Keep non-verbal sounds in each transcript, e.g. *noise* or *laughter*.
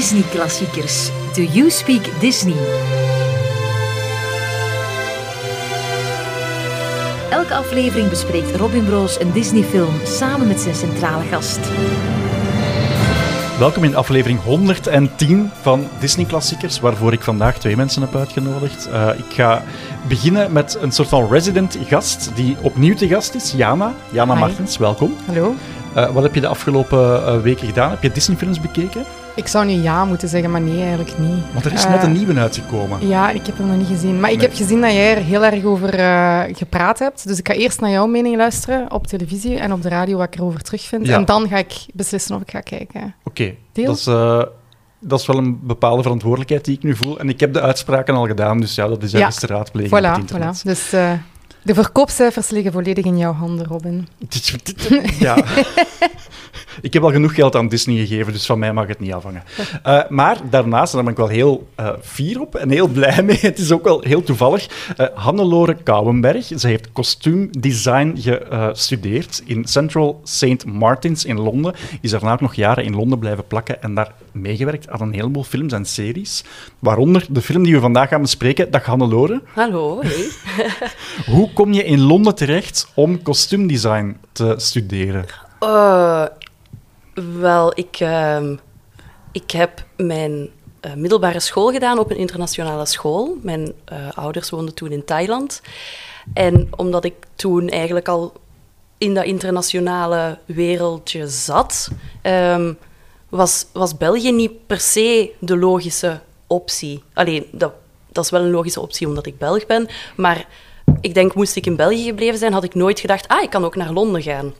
Disney-klassiekers. Do You Speak Disney? Elke aflevering bespreekt Robin Broos een Disney-film samen met zijn centrale gast. Welkom in aflevering 110 van Disney Klassiekers, waarvoor ik vandaag twee mensen heb uitgenodigd. Uh, ik ga beginnen met een soort van resident gast die opnieuw te gast is, Jana. Jana Hi. Martens, welkom. Hallo. Uh, wat heb je de afgelopen uh, weken gedaan? Heb je Disney-films bekeken? Ik zou nu ja moeten zeggen, maar nee, eigenlijk niet. Want er is net een nieuwe uitgekomen. Ja, ik heb hem nog niet gezien. Maar ik nee. heb gezien dat jij er heel erg over uh, gepraat hebt. Dus ik ga eerst naar jouw mening luisteren op televisie en op de radio wat ik erover terugvind. Ja. En dan ga ik beslissen of ik ga kijken. Oké, okay. dat is... Uh, dat is wel een bepaalde verantwoordelijkheid die ik nu voel. En ik heb de uitspraken al gedaan, dus ja, dat is ergens ja. te raadplegen voilà, op het internet. Voilà. Dus uh, de verkoopcijfers liggen volledig in jouw handen, Robin. *laughs* Ja. *laughs* ik heb al genoeg geld aan Disney gegeven, dus van mij mag het niet afhangen. Uh, *laughs* maar daarnaast, en daar ben ik wel heel uh, fier op en heel blij *laughs* mee, het is ook wel heel toevallig, uh, Hannelore Kouwenberg, ze heeft kostuumdesign gestudeerd in Central St. Martins in Londen, is daarna ook nog jaren in Londen blijven plakken en daar meegewerkt aan een heleboel films en series, waaronder de film die we vandaag gaan bespreken. Dag Hannelore. Hallo, hey. *laughs* Hoe kom je in Londen terecht om kostuumdesign te studeren? Uh, wel, ik, uh, ik heb mijn uh, middelbare school gedaan op een internationale school. Mijn uh, ouders woonden toen in Thailand. En omdat ik toen eigenlijk al in dat internationale wereldje zat, um, was, was België niet per se de logische optie. Alleen, dat, dat is wel een logische optie omdat ik Belg ben, maar ik denk, moest ik in België gebleven zijn, had ik nooit gedacht, ah, ik kan ook naar Londen gaan.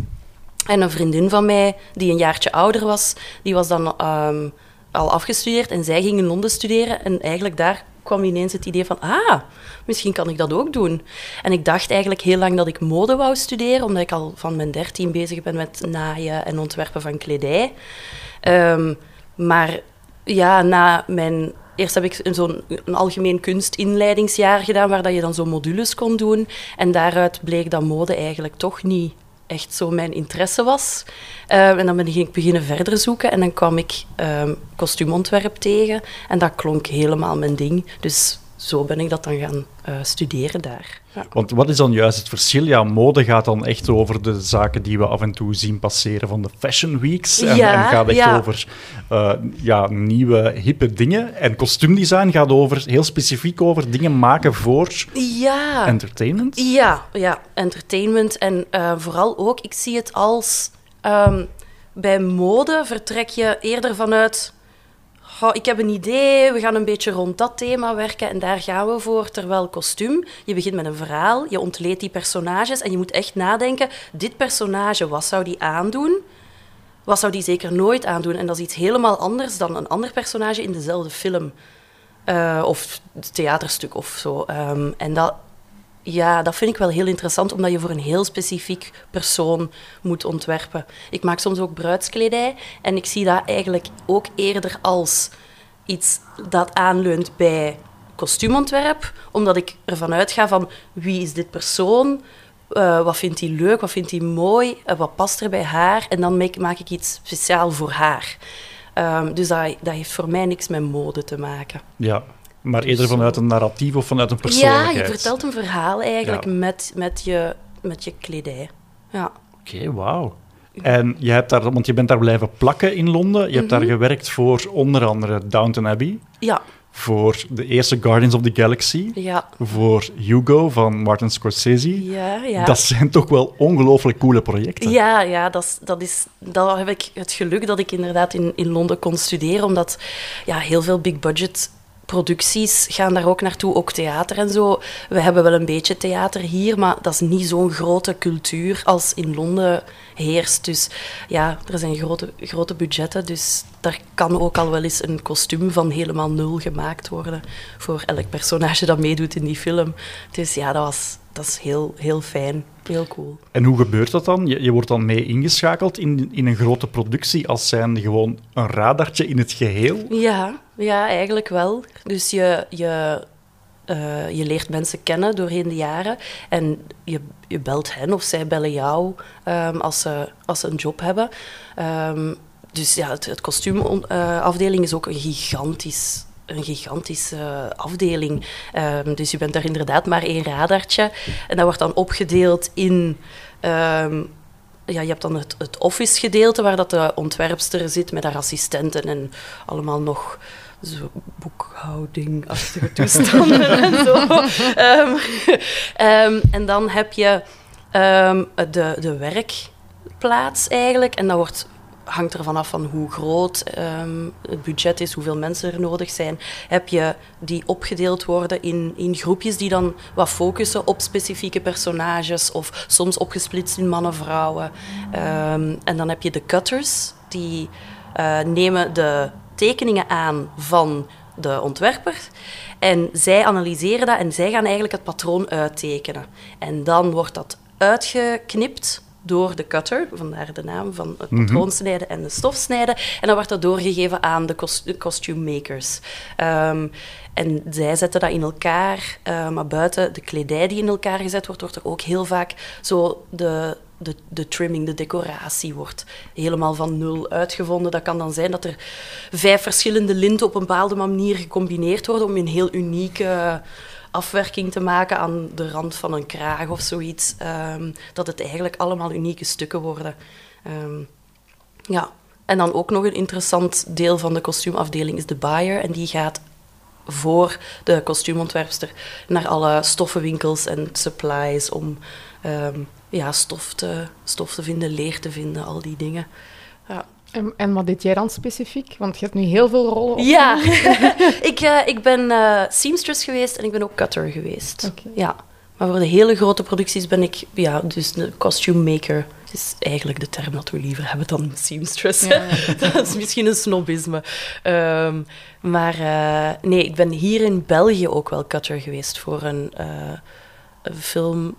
En een vriendin van mij, die een jaartje ouder was, die was dan um, al afgestudeerd en zij ging in Londen studeren. En eigenlijk daar kwam ineens het idee van, ah, misschien kan ik dat ook doen. En ik dacht eigenlijk heel lang dat ik mode wou studeren, omdat ik al van mijn dertien bezig ben met naaien en ontwerpen van kledij. Um, maar ja, na mijn Eerst heb ik zo'n algemeen kunstinleidingsjaar gedaan, waar dat je dan zo modules kon doen. En daaruit bleek dat mode eigenlijk toch niet echt zo mijn interesse was. Uh, en dan ben ik beginnen verder zoeken en dan kwam ik um, kostuumontwerp tegen. En dat klonk helemaal mijn ding. Dus zo ben ik dat dan gaan uh, studeren daar. Ja. Want wat is dan juist het verschil? Ja, mode gaat dan echt over de zaken die we af en toe zien passeren van de fashion weeks. En, ja, en gaat echt ja. over uh, ja, nieuwe, hippe dingen. En kostuumdesign gaat over, heel specifiek over dingen maken voor ja. entertainment. Ja, ja, entertainment. En uh, vooral ook, ik zie het als... Um, bij mode vertrek je eerder vanuit oh, ik heb een idee, we gaan een beetje rond dat thema werken en daar gaan we voor. Terwijl kostuum, je begint met een verhaal, je ontleedt die personages en je moet echt nadenken, dit personage, wat zou die aandoen? Wat zou die zeker nooit aandoen? En dat is iets helemaal anders dan een ander personage in dezelfde film. Uh, of theaterstuk of zo. Um, en dat, ja, dat vind ik wel heel interessant, omdat je voor een heel specifiek persoon moet ontwerpen. Ik maak soms ook bruidskledij en ik zie dat eigenlijk ook eerder als iets dat aanleunt bij kostuumontwerp, omdat ik ervan uitga van wie is dit persoon, uh, wat vindt hij leuk, wat vindt hij mooi, uh, wat past er bij haar en dan maak, ik iets speciaal voor haar. Um, dus dat, dat heeft voor mij niks met mode te maken. Ja, maar eerder vanuit een narratief of vanuit een persoonlijkheid. Ja, je vertelt een verhaal eigenlijk ja. met, met, je, met je kledij. Ja. Oké, okay, wauw. En je hebt daar, want je bent daar blijven plakken in Londen. Je hebt mm -hmm. daar gewerkt voor onder andere Downton Abbey. Ja. Voor de eerste Guardians of the Galaxy. Ja. Voor Hugo van Martin Scorsese. Ja, ja. Dat zijn toch wel ongelooflijk coole projecten. Ja, ja dat, is, dat, is, dat heb ik het geluk dat ik inderdaad in, in Londen kon studeren. Omdat ja, heel veel big budget producties gaan daar ook naartoe, ook theater en zo. We hebben wel een beetje theater hier, maar dat is niet zo'n grote cultuur als in Londen heerst. Dus ja, er zijn grote, grote budgetten, dus daar kan ook al wel eens een kostuum van helemaal nul gemaakt worden voor elk personage dat meedoet in die film. Dus ja, dat was dat is heel, heel fijn, heel cool. En hoe gebeurt dat dan? Je, je wordt dan mee ingeschakeld in, in een grote productie als zijnde gewoon een radartje in het geheel? Ja, ja eigenlijk wel. Dus je, je, uh, je leert mensen kennen doorheen de jaren en je, je belt hen of zij bellen jou um, als, ze, als ze een job hebben. Um, dus ja, het, het kostuumafdeling is ook een gigantisch een gigantische afdeling. Ehm, dus je bent daar inderdaad maar één radartje. En dat wordt dan opgedeeld in... Ehm, ja, je hebt dan het, het office gedeelte waar dat de ontwerpster zit met haar assistenten en allemaal nog zo boekhoudingachtige *laughs* toestanden en zo. Um, en dan heb je de, de werkplaats eigenlijk. En dat wordt hangt er vanaf van hoe groot ehm, het budget is, hoeveel mensen er nodig zijn. Heb je die opgedeeld worden in, in groepjes die dan wat focussen op specifieke personages of soms opgesplitst in mannen, vrouwen. Ehm, en dan heb je de cutters, die uh, nemen de tekeningen aan van de ontwerper. En zij analyseren dat en zij gaan eigenlijk het patroon uittekenen. En dan wordt dat uitgeknipt door de cutter, vandaar de naam van het mhm. patroonsnijden en de stofsnijden. En dan wordt dat doorgegeven aan de, costume makers. Ehm, en zij zetten dat in elkaar, uh, maar buiten de kledij die in elkaar gezet wordt, wordt er ook heel vaak zo de, de, de trimming, de decoratie wordt helemaal van nul uitgevonden. Dat kan dan zijn dat er vijf verschillende linten op een bepaalde manier gecombineerd worden om een heel unieke afwerking te maken aan de rand van een kraag of zoiets. Ehm, dat het eigenlijk allemaal unieke stukken worden. Um, ja. En dan ook nog een interessant deel van de kostuumafdeling is de buyer. En die gaat voor de kostuumontwerpster naar alle stoffenwinkels en supplies om um, ja, stof, te, stof te vinden, leer te vinden, al die dingen. En, en, wat deed jij dan specifiek? Want je hebt nu heel veel rollen. Ja, *laughs* *laughs* ik, uh, ik ben uh, seamstress geweest en ik ben ook cutter geweest. Ja. Maar voor de hele grote producties ben ik ja, dus de costume maker. Is eigenlijk de term dat we liever hebben dan seamstress. Ja. *laughs* dat is misschien een snobisme. Um, maar uh, nee, ik ben hier in België ook wel cutter geweest voor een, een film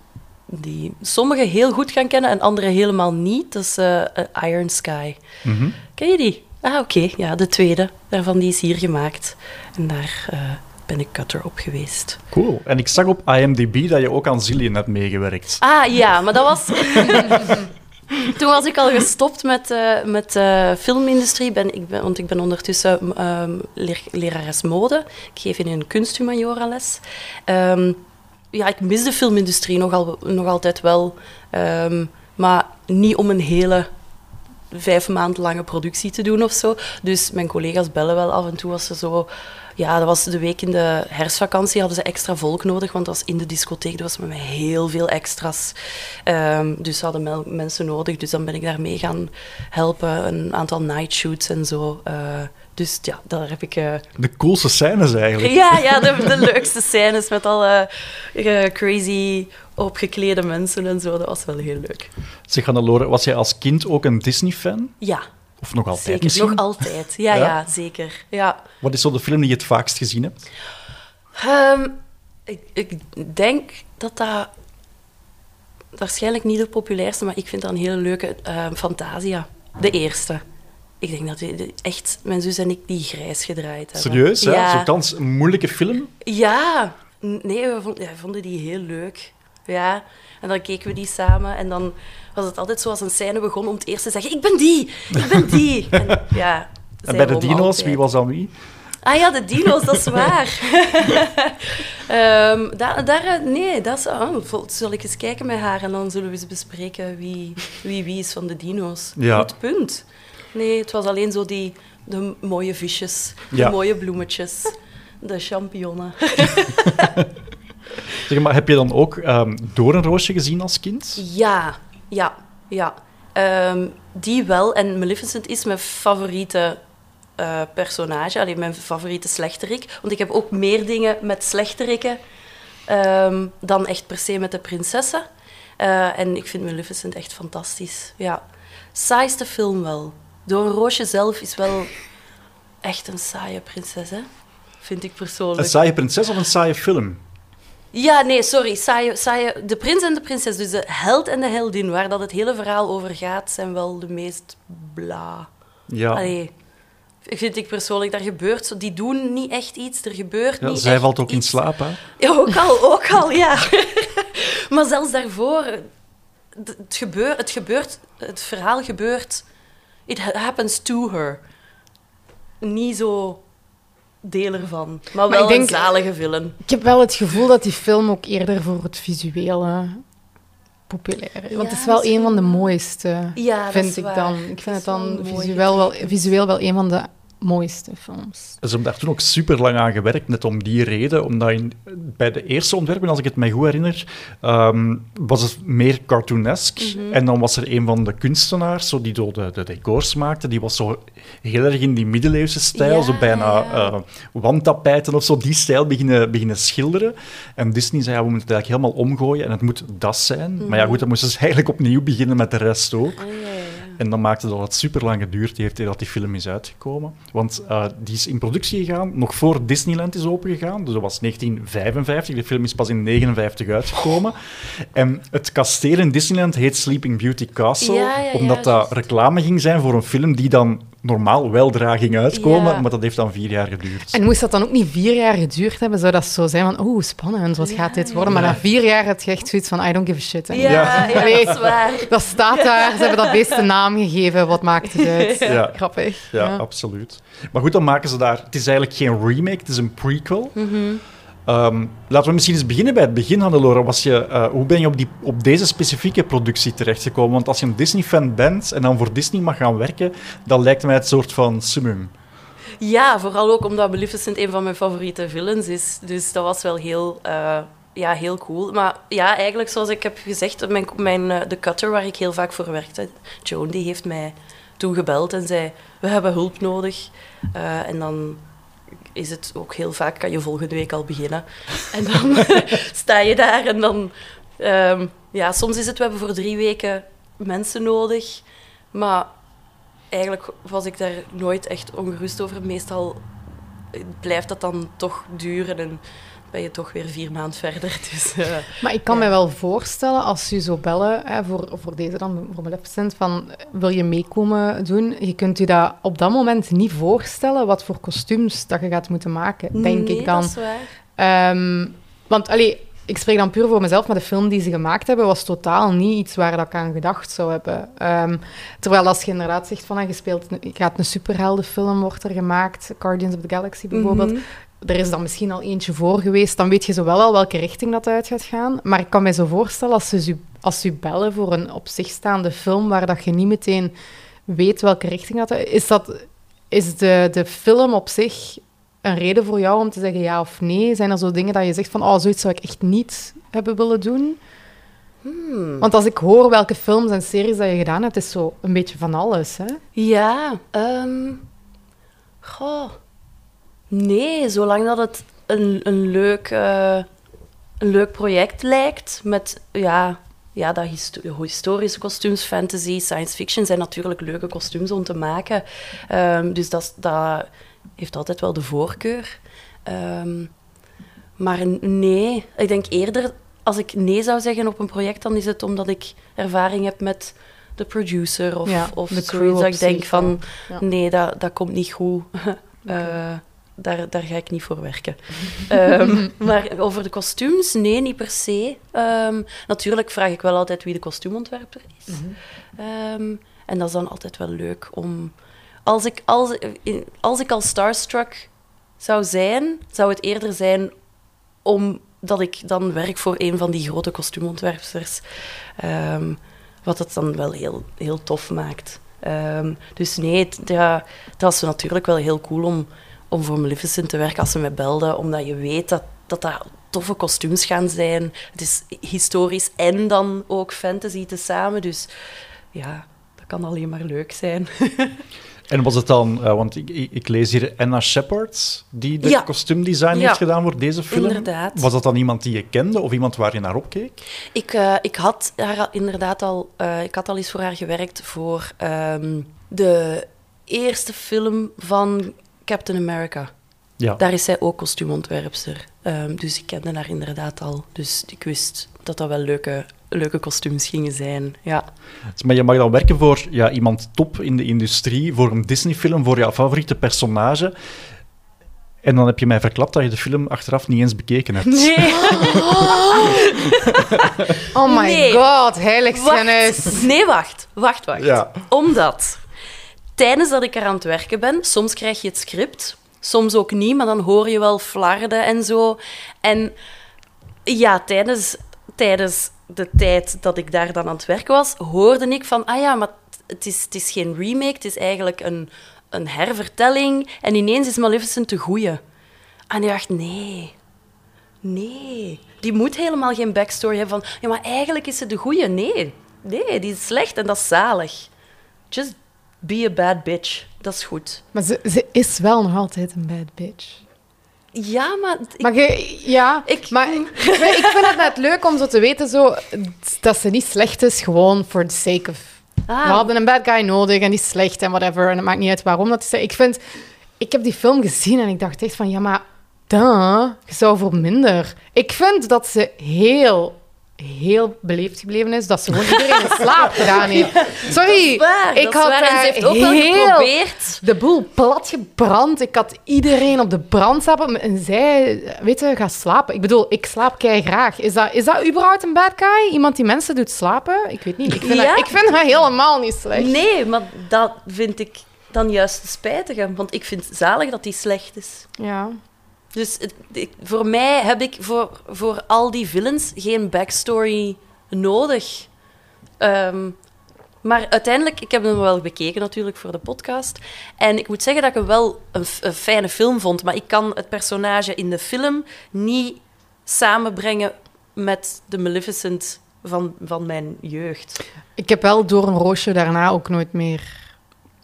die sommigen heel goed gaan kennen en anderen helemaal niet. Dat is uh, Iron Sky. Mhm. Ken je die? Ah, oké. Ja, de tweede daarvan die is hier gemaakt. En daar uh, ben ik cutter op geweest. Cool. En ik zag op IMDb dat je ook aan Zillion hebt meegewerkt. Ah, ja. Maar dat was... *laughs* Toen was ik al gestopt met, uh, met uh, filmindustrie, ben, ik ben, want ik ben ondertussen um, lerares mode. Ik geef in een kunsthumaniora les. Um, ja, ik mis de filmindustrie nog, al, nog altijd wel. Um, maar niet om een hele vijf maanden lange productie te doen of zo. Dus mijn collega's bellen wel af en toe als ze zo... Ja, dat was de week in de herfstvakantie, hadden ze extra volk nodig, want dat was in de discotheek, dat was met heel veel extra's. Um, dus ze hadden mensen nodig, dus dan ben ik daarmee gaan helpen. Een aantal nightshoots en zo. Uh, dus ja, daar heb ik... Uh... De coolste scènes eigenlijk. Ja, ja de, de leukste scènes met alle uh, crazy opgeklede mensen en zo. Dat was wel heel leuk. Zeg, Hannelore, was jij als kind ook een Disney-fan? Ja. Of nog altijd zeker, misschien? nog altijd. Ja, ja, ja? zeker. Ja. Wat is zo de film die je het vaakst gezien hebt? Um, ik, ik denk dat dat waarschijnlijk niet de populairste, maar ik vind dat een hele leuke uh, Fantasia. De eerste. Ik denk dat we echt, mijn zus en ik, die grijs gedraaid hebben. Serieus, hè? Ja. Zo'n kans een moeilijke film? Ja. Nee, we vonden, ja, we vonden die heel leuk. Ja. En dan keken we die samen en dan was het altijd zoals een scène begon om het eerst te zeggen: Ik ben die, ik ben die. *laughs* En, ja, en bij de dino's, wie was dan wie? Ah ja, de dino's, dat is *laughs* waar. um, *laughs* daar, daar, eh, nee, dat is, oh, zal ik eens kijken met haar en dan zullen we eens bespreken wie wie, wie is van de dino's. Ja. Goed punt. Nee, het was alleen zo die de mooie visjes, de mooie bloemetjes, de champignonnen. *laughs* zeg maar, heb je dan ook um, Doornroosje gezien als kind? Ja, ja, ja. Um, die wel. En Maleficent is mijn favoriete uh, personage. Alleen mijn favoriete slechterik. Want ik heb ook meer dingen met slechterikken um, dan echt per se met de prinsessen. Uh, en ik vind Maleficent echt fantastisch. Ja. Saaiste film wel. Door roosje zelf is wel echt een saaie prinses, hè? Vind ik persoonlijk. Een saaie prinses of een saaie film? Ja, nee, sorry. Saaie, saaie, de prins en de prinses, dus de held en de heldin, waar dat het hele verhaal over gaat, zijn wel de meest bla. Ja. Allee, vind ik persoonlijk, daar gebeurt. Die doen niet echt iets, er gebeurt ja, niet Zij valt ook iets. in slaap, hè? Ja, ook al, ook al, ja. *laughs* maar zelfs daarvoor, het gebeurt, het gebeurt, het verhaal gebeurt it happens to her. Niet zo deel ervan. Maar wel denk- een zalige film. Ik heb wel het gevoel dat die film ook eerder voor het visuele populair is. Want het is Ja, wel een van de mooiste, Ja, vind ik waar. dan. Ik vind het dan visueel wel, visueel wel een van de mooiste films. Ze hebben daar toen ook super lang aan gewerkt, net om die reden. Omdat in, bij de eerste ontwerpen, als ik het mij goed herinner, ehm, was het meer cartoonesk. Mhm. En dan was er een van de kunstenaars, zo, die de, de decors maakte, die was zo heel erg in die middeleeuwse stijl, Ja, zo bijna eh, wandtapijten of zo, die stijl beginnen, beginnen schilderen. En Disney zei, ja, we moeten het eigenlijk helemaal omgooien en het moet dat zijn. Maar ja, goed, dan moesten ze *laughs* eigenlijk opnieuw beginnen met de rest ook. Ah. En dan maakte dat het super lang geduurd heeft dat die film is uitgekomen. Want eh, die is in productie gegaan nog voor Disneyland is opengegaan. Dus dat was 1955. De film is pas in 59 uitgekomen. En het kasteel in Disneyland heet Sleeping Beauty Castle. Ja, ja, ja, omdat dat reclame ging zijn voor een film die dan normaal weldra ging uitkomen. Ja. Maar dat heeft dan vier jaar geduurd. En moest dat dan ook niet vier jaar geduurd hebben, zou dat zo zijn van, oeh, spannend, wat Ja, gaat dit ja. worden? Maar na vier jaar heb je echt zoiets van, I don't give a shit. hè. Ja, Ja. ja, Allee. dat is waar. Dat staat daar, ze hebben dat beest een naam gegeven, wat maakt het uit? *laughs* Ja. Grappig. Ja, absoluut. Maar goed, dan maken ze daar... Het is eigenlijk geen remake, het is een prequel. Mhm. Ehm, laten we misschien eens beginnen bij het begin, Hannelore. Was je, eh, hoe ben je op, die, op deze specifieke productie terechtgekomen? Want als je een Disney-fan bent en dan voor Disney mag gaan werken, dan lijkt mij het soort van summum. Ja, vooral ook omdat Maleficent een van mijn favoriete villains is. Dus dat was wel heel, eh, ja, heel cool. Maar ja, eigenlijk zoals ik heb gezegd, mijn, mijn, eh, de cutter waar ik heel vaak voor werkte, Joan, die heeft mij toen gebeld en zei, we hebben hulp nodig. En dan is het ook heel vaak, kan je volgende week al beginnen. *laughs* En dan sta je daar en dan... ehm, ja, soms is het, we hebben voor drie weken mensen nodig. Maar eigenlijk was ik daar nooit echt ongerust over. Meestal blijft dat dan toch duren en ben je toch weer vier maanden verder. *laughs* Dus, eh, Maar ik kan Ja. me wel voorstellen, als je zo bellen, hè, voor, voor deze dan, voor Maleficent, van wil je meekomen doen? Je kunt je dat op dat moment niet voorstellen, wat voor kostuums dat je gaat moeten maken, denk nee, ik dan. dat is waar. Ehm, want, allee, ik spreek dan puur voor mezelf, maar de film die ze gemaakt hebben, was totaal niet iets waar dat ik aan gedacht zou hebben. Ehm, terwijl als je inderdaad zegt van, ah, je speelt, gaat een superheldenfilm, wordt er gemaakt, Guardians of the Galaxy bijvoorbeeld, Mhm. Er is dan misschien al eentje voor geweest, dan weet je zo wel al welke richting dat uit gaat gaan. Maar ik kan mij zo voorstellen, als ze, u- als ze bellen voor een op zich staande film, waar dat je niet meteen weet welke richting dat is, dat, is de, de film op zich een reden voor jou om te zeggen ja of nee? Zijn er zo dingen dat je zegt van, oh, zoiets zou ik echt niet hebben willen doen? Hmm. Want als ik hoor welke films en series dat je gedaan hebt, is zo een beetje van alles, hè? Ja, ehm goh. Nee, zolang dat het een, een, leuk, eh, een leuk project lijkt met, ja, ja dat histo- historische kostuums, fantasy, science fiction zijn natuurlijk leuke kostuums om te maken. Ehm, dus dat, dat heeft altijd wel de voorkeur. Ehm, maar nee, ik denk eerder, als ik nee zou zeggen op een project, dan is het omdat ik ervaring heb met de producer of, Ja, of de crew dat ik denk van, ja. nee, dat, dat komt niet goed. *laughs* Eh, daar, daar ga ik niet voor werken. *laughs* Ehm, maar over de kostuums, nee, niet per se. Ehm, natuurlijk vraag ik wel altijd wie de kostuumontwerper is. Ehm, en dat is dan altijd wel leuk om... Als ik, als, als ik al starstruck zou zijn, zou het eerder zijn omdat ik dan werk voor een van die grote kostuumontwerpers. Wat het dan wel heel, heel tof maakt. Dus nee, het, ja, het was natuurlijk wel heel cool om, om voor Maleficent te werken als ze mij belden, omdat je weet dat dat, dat toffe kostuums gaan zijn. Het is historisch en dan ook fantasy tezamen, dus ja, dat kan alleen maar leuk zijn. *laughs* En was het dan, eh, want ik, ik, lees hier Anna Shepard, die de Ja. kostuumdesign Ja. heeft gedaan voor deze film. Inderdaad. Was dat dan iemand die je kende of iemand waar je naar opkeek? Ik, eh, ik had haar al- inderdaad al, eh, ik had al eens voor haar gewerkt voor ehm, de eerste film van Captain America. Ja. Daar is zij ook kostuumontwerpster. Ehm, dus ik kende haar inderdaad al. Dus ik wist dat dat wel leuke, leuke kostuums gingen zijn. Ja. Dus, Maar je mag dan werken voor ja, iemand top in de industrie, voor een Disney-film, voor jouw favoriete personage. En dan heb je mij verklapt dat je de film achteraf niet eens bekeken hebt. Nee, *laughs* Oh my Nee. god, wacht. Nee, wacht. Wacht, wacht. Ja. Omdat tijdens dat ik er aan het werken ben, soms krijg je het script, soms ook niet, maar dan hoor je wel flarden en zo. En ja, tijdens, tijdens de tijd dat ik daar dan aan het werken was, hoorde ik van, ah ja, maar het is, het is geen remake, het is eigenlijk een, een hervertelling. En ineens is Maleficent de goeie. En ik dacht, nee, nee. Die moet helemaal geen backstory hebben van, ja, maar eigenlijk is ze de goeie. Nee, nee, die is slecht en dat is zalig. Just be a bad bitch. Dat is goed. Maar ze, ze is wel nog altijd een bad bitch. Ja, maar... ik- Maar je, ja, Ik- maar ik, vind- ik vind het net leuk om zo te weten zo, dat ze niet slecht is, gewoon for the sake of... Ah. We hadden een bad guy nodig en die is slecht en whatever. En het maakt niet uit waarom dat is. Ik vind... Ik heb die film gezien en ik dacht echt van, ja, maar... Duh, je zou voor minder... Ik vind dat ze heel, heel beleefd gebleven is. Dat ze gewoon iedereen in slaap *laughs* gedaan heeft. Sorry, Waar, ik had waar. Ze heeft ook wel heel geprobeerd... de boel plat gebrand. Ik had iedereen op de brand zappen. En zij, weet je, ga slapen. Ik bedoel, ik slaap kei graag. Is dat, is dat überhaupt een bad guy? Iemand die mensen doet slapen? Ik weet niet. Ik vind, Ja. dat, ik vind dat helemaal niet slecht. Nee, maar dat vind ik dan juist het spijtige. Want ik vind het zalig dat die slecht is. Ja. Dus het- ik- voor mij heb ik voor, voor al die villains geen backstory nodig. Ehm, maar uiteindelijk, ik heb hem wel bekeken natuurlijk voor de podcast. En ik moet zeggen dat ik hem wel een, fijne film vond. Maar ik kan het personage in de film niet samenbrengen met de Maleficent van, van mijn jeugd. Ik heb wel door een roosje daarna ook nooit meer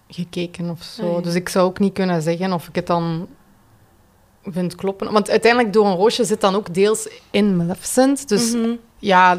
gekeken of zo. Ah. Dus ik zou ook niet kunnen zeggen of ik het dan vind kloppen. Want uiteindelijk, door een roosje zit dan ook deels in Maleficent. Dus Mhm. ja,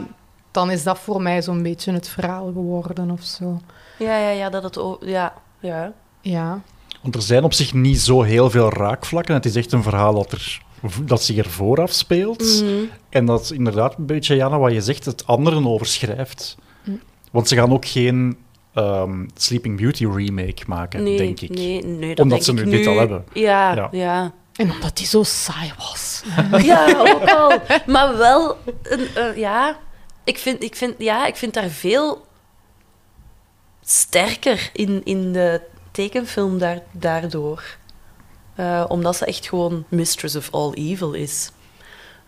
dan is dat voor mij zo'n beetje het verhaal geworden of zo. Ja, ja, ja, dat het... o- Ja, ja. Ja. Want er zijn op zich niet zo heel veel raakvlakken. Het is echt een verhaal dat, er, dat zich er vooraf speelt. Mhm. En dat inderdaad een beetje, Jana, wat je zegt, het anderen overschrijft. Hm. Want ze gaan ook geen ehm, Sleeping Beauty remake maken, Nee, denk ik. nee, nee, dat Omdat denk ze ik nu dit al hebben. Ja, Ja. ja. En omdat die zo saai was. *laughs* Ja, ook al. Maar wel, eh, ja, ik vind, ik, vind, ja, ik vind daar veel sterker in, in de tekenfilm daar, daardoor. Eh, omdat ze echt gewoon Mistress of All Evil is.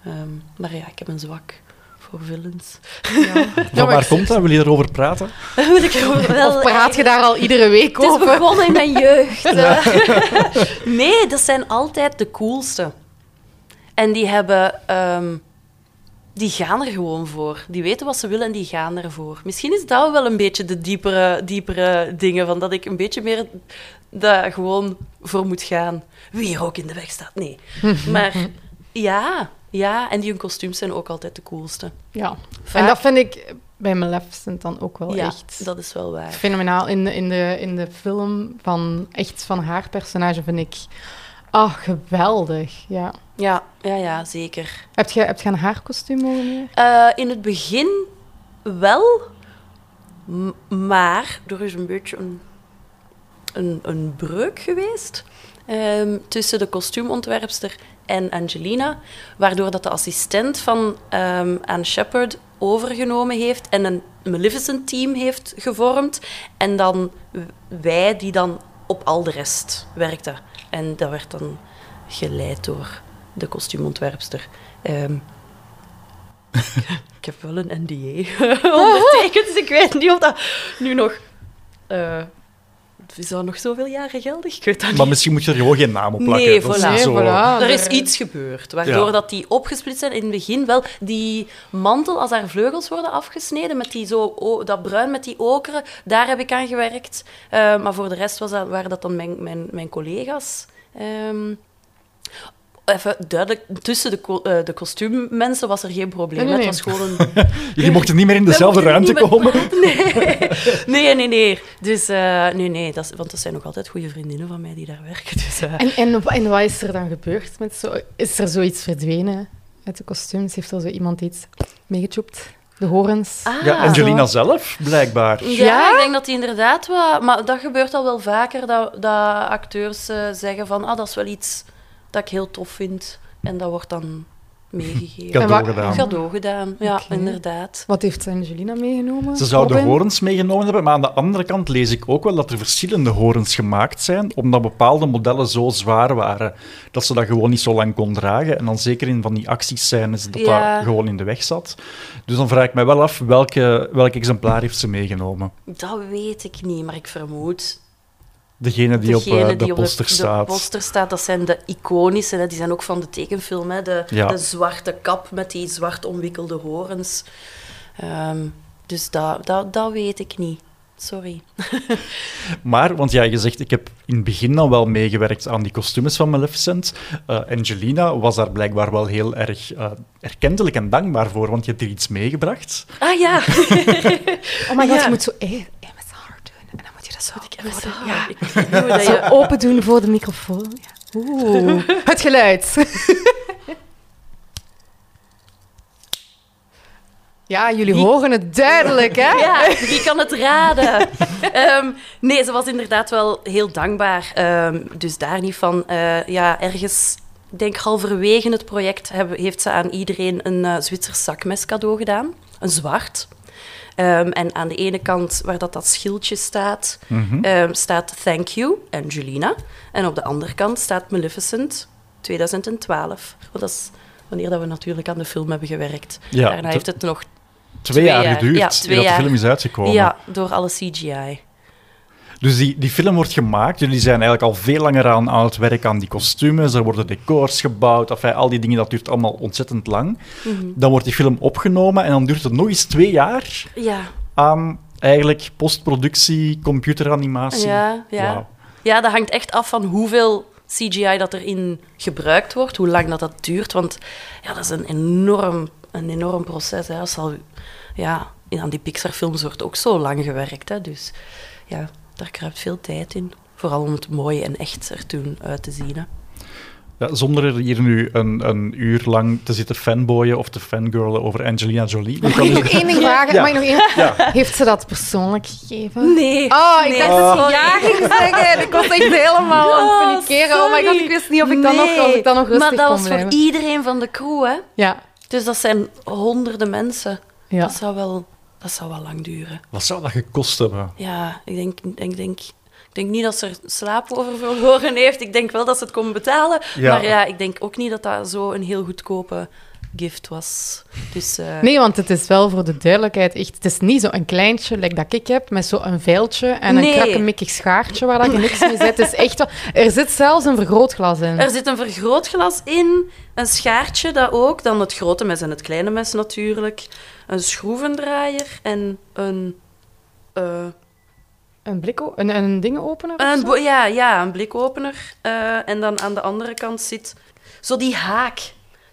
Ehm, maar ja, ik heb een zwak voor villains. Van *laughs* waar komt dat? Wil je erover praten? *laughs* Wil ik er wel Of praat je daar al iedere week Het is over? begonnen in mijn jeugd. *laughs* nee, dat zijn altijd de coolste. En die hebben... ehm, die gaan er gewoon voor. Die weten wat ze willen en die gaan ervoor. Misschien is dat wel een beetje de diepere, diepere dingen, van dat ik een beetje meer daar gewoon voor moet gaan. Wie er ook in de weg staat, nee. Maar ja, ja, en die hun kostuums zijn ook altijd de coolste. Ja. Vaak- En dat vind ik bij Maleficent dan ook wel ja, echt dat is wel waar. fenomenaal. In de, in, de, in de film van, echt van haar personage vind ik... Ah, geweldig. Ja. Ja, ja, ja, zeker. Heb je, heb je een haarkostuum mogen? Eh, in het begin wel, maar er is een beetje een, een, een breuk geweest ehm, tussen de kostuumontwerpster en Angelina, waardoor dat de assistent van ehm Anne Shepard overgenomen heeft en een Maleficent-team heeft gevormd. En dan wij die dan op al de rest werkten. En dat werd dan geleid door de kostuumontwerpster. Ehm, ik heb wel een NDA *laughs* ondertekend, dus ik weet niet of dat nu nog... eh is dat nog zoveel jaren geldig? Ik weet dat Maar misschien moet je er gewoon geen naam op plakken. Nee, voilà. zo- voilà. Er is iets gebeurd, waardoor Ja. dat die opgesplitst zijn. In het begin wel, die mantel, als haar vleugels worden afgesneden, met die zo, dat bruin met die okeren, daar heb ik aan gewerkt. Eh, maar voor de rest was dat, waren dat dan mijn, mijn, mijn collega's. Ehm, even duidelijk, tussen de, ko- eh, de kostuummensen was er geen probleem. Nee, nee, Het was gewoon een *laughs* Jullie mochten niet meer in dezelfde ruimte komen. *laughs* meer- Nee, nee, nee. Dus, eh, nee, nee. Dat is, want dat zijn nog altijd goede vriendinnen van mij die daar werken. Dus, eh, En, en, en wat is er dan gebeurd? Met zo, is er zoiets verdwenen uit de kostuums? Heeft er zo iemand iets meegechopt? De horens? ah, Ja, Angelina zo. zelf, blijkbaar. Ja, Ja? ik denk dat die inderdaad wel... Maar dat gebeurt al wel vaker, dat, dat acteurs zeggen van... Ah, dat is wel iets dat ik heel tof vind. En dat wordt dan meegegeven. Cadeau gedaan. Cadeau gedaan, ja, inderdaad. Wat heeft Angelina meegenomen? Ze zouden Robin? horens meegenomen hebben, maar aan de andere kant lees ik ook wel dat er verschillende horens gemaakt zijn, omdat bepaalde modellen zo zwaar waren dat ze dat gewoon niet zo lang kon dragen. En dan zeker in van die actiescènes dat Ja. dat gewoon in de weg zat. Dus dan vraag ik mij wel af welke, welk exemplaar heeft ze meegenomen. Dat weet ik niet, maar ik vermoed Degene die op Degene eh, de die op poster de, staat. De poster staat, dat zijn de iconische, hè, die zijn ook van de tekenfilm. Hè, de, Ja. de zwarte kap met die zwart omwikkelde horens. Ehm, dus dat, dat, dat weet ik niet. Sorry. *laughs* Maar, want ja, je zegt, ik heb in het begin al wel meegewerkt aan die kostuums van Maleficent. Eh, Angelina was daar blijkbaar wel heel erg eh, erkentelijk en dankbaar voor, want je hebt er iets meegebracht. Ah ja, *laughs* Oh my god, Ja. je moet zo. Moet dat ja, ik hoe dat zo je... open doen voor de microfoon. Ja. Oeh, *laughs* het geluid. *laughs* Ja, jullie Wie- horen het duidelijk, hè? Ja, *laughs* wie kan het raden? Ehm, nee, ze was inderdaad wel heel dankbaar. Ehm, dus daar niet van. Eh, ja, ergens, ik denk halverwege het project, heeft ze aan iedereen een eh Zwitsers zakmes cadeau gedaan. Een zwart. Ehm, en aan de ene kant, waar dat, dat schildje staat, Mhm. ehm, staat Thank You, Angelina. En op de andere kant staat Maleficent 2012. Want dat is wanneer dat we natuurlijk aan de film hebben gewerkt. Ja, Daarna heeft het nog Twee, twee jaar jaar. geduurd Ja, twee de film is uitgekomen. Ja, door alle CGI. Dus die, die film wordt gemaakt. Jullie zijn eigenlijk al veel langer aan, aan het werk aan die kostuums. Er worden decors gebouwd. Enfin, al die dingen, dat duurt allemaal ontzettend lang. Mhm. Dan wordt die film opgenomen en dan duurt het nog eens twee jaar Ja, aan eigenlijk postproductie, computeranimatie. ja, ja. Ja, dat hangt echt af van hoeveel CGI dat erin gebruikt wordt, hoe lang dat, dat duurt. Want ja, dat is een enorm, een enorm proces. Hè. Als al, ja, aan die Pixar-films wordt ook zo lang gewerkt. Hè. Dus ja, daar kruipt veel tijd in. Vooral om het mooi en echt er toen uit te zien. Hè. Ja, zonder er hier nu een, een uur lang te zitten fanboyen of te fangirlen over Angelina Jolie. Ik Mag ik nog één ding vragen? Ja. Mag ik nog één? Ja. Heeft ze dat persoonlijk gegeven? Nee. Oh, ik nee, dacht dat ze ja ging zeggen. Ik was echt helemaal aan het panikeren. Oh my god, sorry. ik wist niet of ik dan nog, of ik dan nog rustig Maar dat kon was voor blijven. iedereen van de crew, hè. Ja. Dus dat zijn honderden mensen. Ja. Dat, zou wel, dat zou wel lang duren. Wat zou dat gekost hebben? Ja, ik denk, ik denk, ik denk niet dat ze er slaap over verloren heeft. Ik denk wel dat ze het kon betalen. Ja. Maar ja, ik denk ook niet dat dat zo een heel goedkope gift was. Dus, eh, Nee, want het is wel voor de duidelijkheid echt... Het is niet zo'n kleintje, like dat ik heb, met zo'n veiltje en een krakkemikkig schaartje waar je niks mee zet. Het is echt wel... Er zit zelfs een vergrootglas in. Er zit een vergrootglas in, een schaartje dat ook, dan het grote mes en het kleine mes natuurlijk, een schroevendraaier en een... eh, Een blik... Een, een dingenopener Een, ja, ja, een blikopener. Eh, en dan aan de andere kant zit zo die haak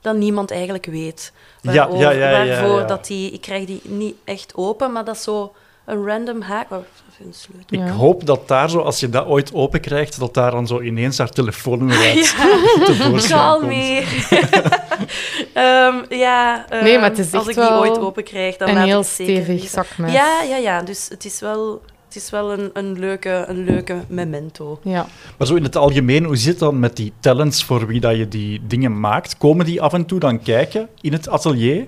dat niemand eigenlijk weet. Waarover- ja, ja, ja, waarvoor ja. dat die... Ik krijg die niet echt open, maar dat is zo een random haak. Even een sleutel. Ik Ja. hoop dat daar zo, als je dat ooit open krijgt, dat daar dan zo ineens haar telefoonnummer uit *laughs* Ja, *laughs* tevoorschijn Call komt. me. *laughs* Ehm, ja, ehm, Nee, maar het is als ik die ooit open krijg, dan een laat heel ik het zeker stevig zakmes. Ja, ja, ja. Dus het is wel, het is wel een, een, leuke, een leuke memento. Ja. Maar zo in het algemeen, hoe zit het dan met die talents voor wie dat je die dingen maakt? Komen die af en toe dan kijken in het atelier?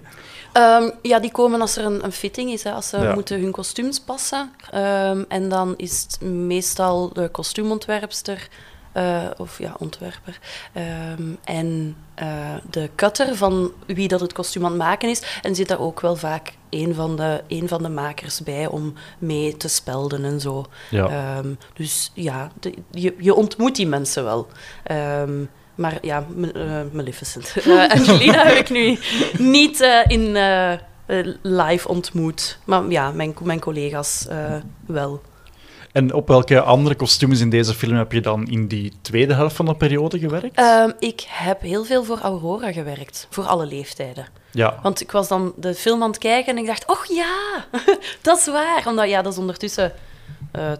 Ehm, ja, die komen als er een, een fitting is, hè, als ze Ja. moeten hun kostuums passen. Ehm, en dan is het meestal de kostuumontwerpster eh, of ja, ontwerper. Ehm, en eh, de cutter van wie dat het kostuum aan het maken is. En zit daar ook wel vaak een van de, een van de makers bij om mee te spelden en zo. Ja. Ehm, dus ja, de- je, je ontmoet die mensen wel. Ehm, maar ja, eh, Maleficent. *laughs* Angelina heb ik nu niet in live ontmoet. Maar ja, mijn, mijn collega's wel. En op welke andere kostuums in deze film heb je dan in die tweede helft van de periode gewerkt? Ehm, ik heb heel veel voor Aurora gewerkt, voor alle leeftijden. ja. Want ik was dan de film aan het kijken en ik dacht, oh ja, *laughs* dat is waar. Omdat ja, dat is ondertussen eh,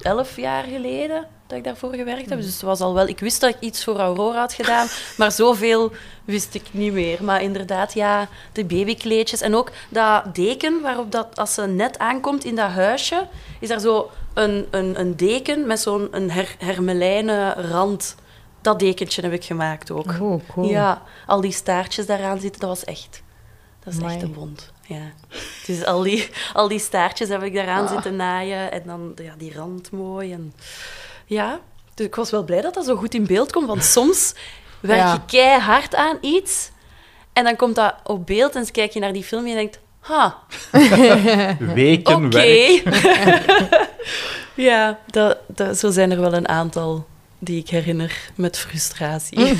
elf jaar geleden dat ik daarvoor gewerkt heb. Dus het was al wel... Ik wist dat ik iets voor Aurora had gedaan, *laughs* maar zoveel wist ik niet meer. Maar inderdaad, ja, de babykleedjes en ook dat deken waarop dat, als ze net aankomt in dat huisje, is daar zo een, een, een deken met zo'n een her, hermelijnen rand dat dekentje heb ik gemaakt ook. Oh, cool. Ja, al die staartjes daaraan zitten, dat was echt... Dat is Amai. echt een bond. Ja. Dus al die, al die staartjes heb ik daaraan zitten naaien. En dan ja, die rand mooi. En, ja, dus ik was wel blij dat dat zo goed in beeld komt. Want soms werk Ja. je keihard aan iets. En dan komt dat op beeld en dan kijk je naar die film en je denkt... Ha, *laughs* Weken oké. werk. *laughs* ja, dat, dat, zo zijn er wel een aantal die ik herinner met frustratie. *laughs*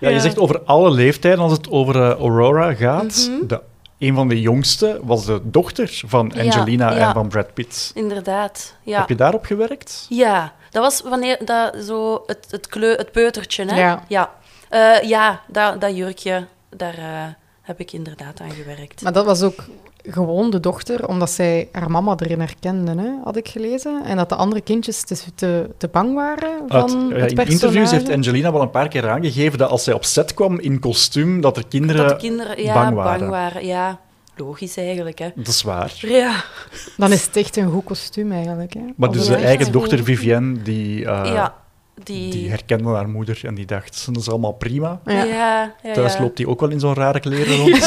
Ja, je Ja. zegt over alle leeftijden, als het over eh, Aurora gaat. Mhm. de, een van de jongste was de dochter van Angelina ja. en van Brad Pitt. Inderdaad, ja. Heb je daarop gewerkt? Ja, dat was wanneer dat zo het, het, kleur, het peutertje, hè? Ja. Ja, Eh, ja dat, dat jurkje, daar eh, heb ik inderdaad aan gewerkt. Maar dat was ook gewoon de dochter, omdat zij haar mama erin herkende, hè, had ik gelezen. En dat de andere kindjes te, te, te bang waren van ja, het in personage. interviews heeft Angelina wel een paar keer aangegeven dat als zij op set kwam in kostuum, dat er kinderen... dat de kinderen ja, bang bang, waren. Ja, logisch eigenlijk, hè. Dat is waar. Ja, Dan is het echt een goed kostuum eigenlijk. Hè. Maar dus het de eigen dochter Vivienne, die, eh, ja, die... die herkende haar moeder en die dacht, dat is allemaal prima. Ja. ja, ja, Thuis ja. loopt die ook wel in zo'n rare kleren *laughs* rond.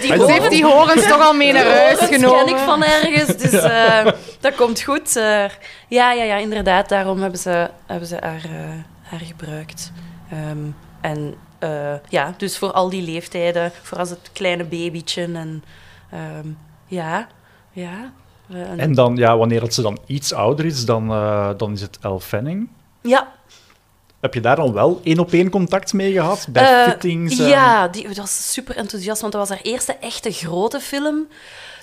Die heeft die horens toch al mee naar huis genomen. ken ik van ergens, dus eh, dat komt goed. eh. ja, ja, ja, inderdaad. Daarom hebben ze, hebben ze haar, eh, haar gebruikt. Ehm, en eh, ja, dus voor al die leeftijden, voor als het kleine babytje en ehm, ja, ja. en- dan, ja, wanneer dat ze dan iets ouder is, dan, eh, dan is het Elle Fanning. Ja, Heb je daar dan wel één op één contact mee gehad? Bij Eh, fittings? en- Ja, die dat was super enthousiast, want dat was haar eerste echte grote film.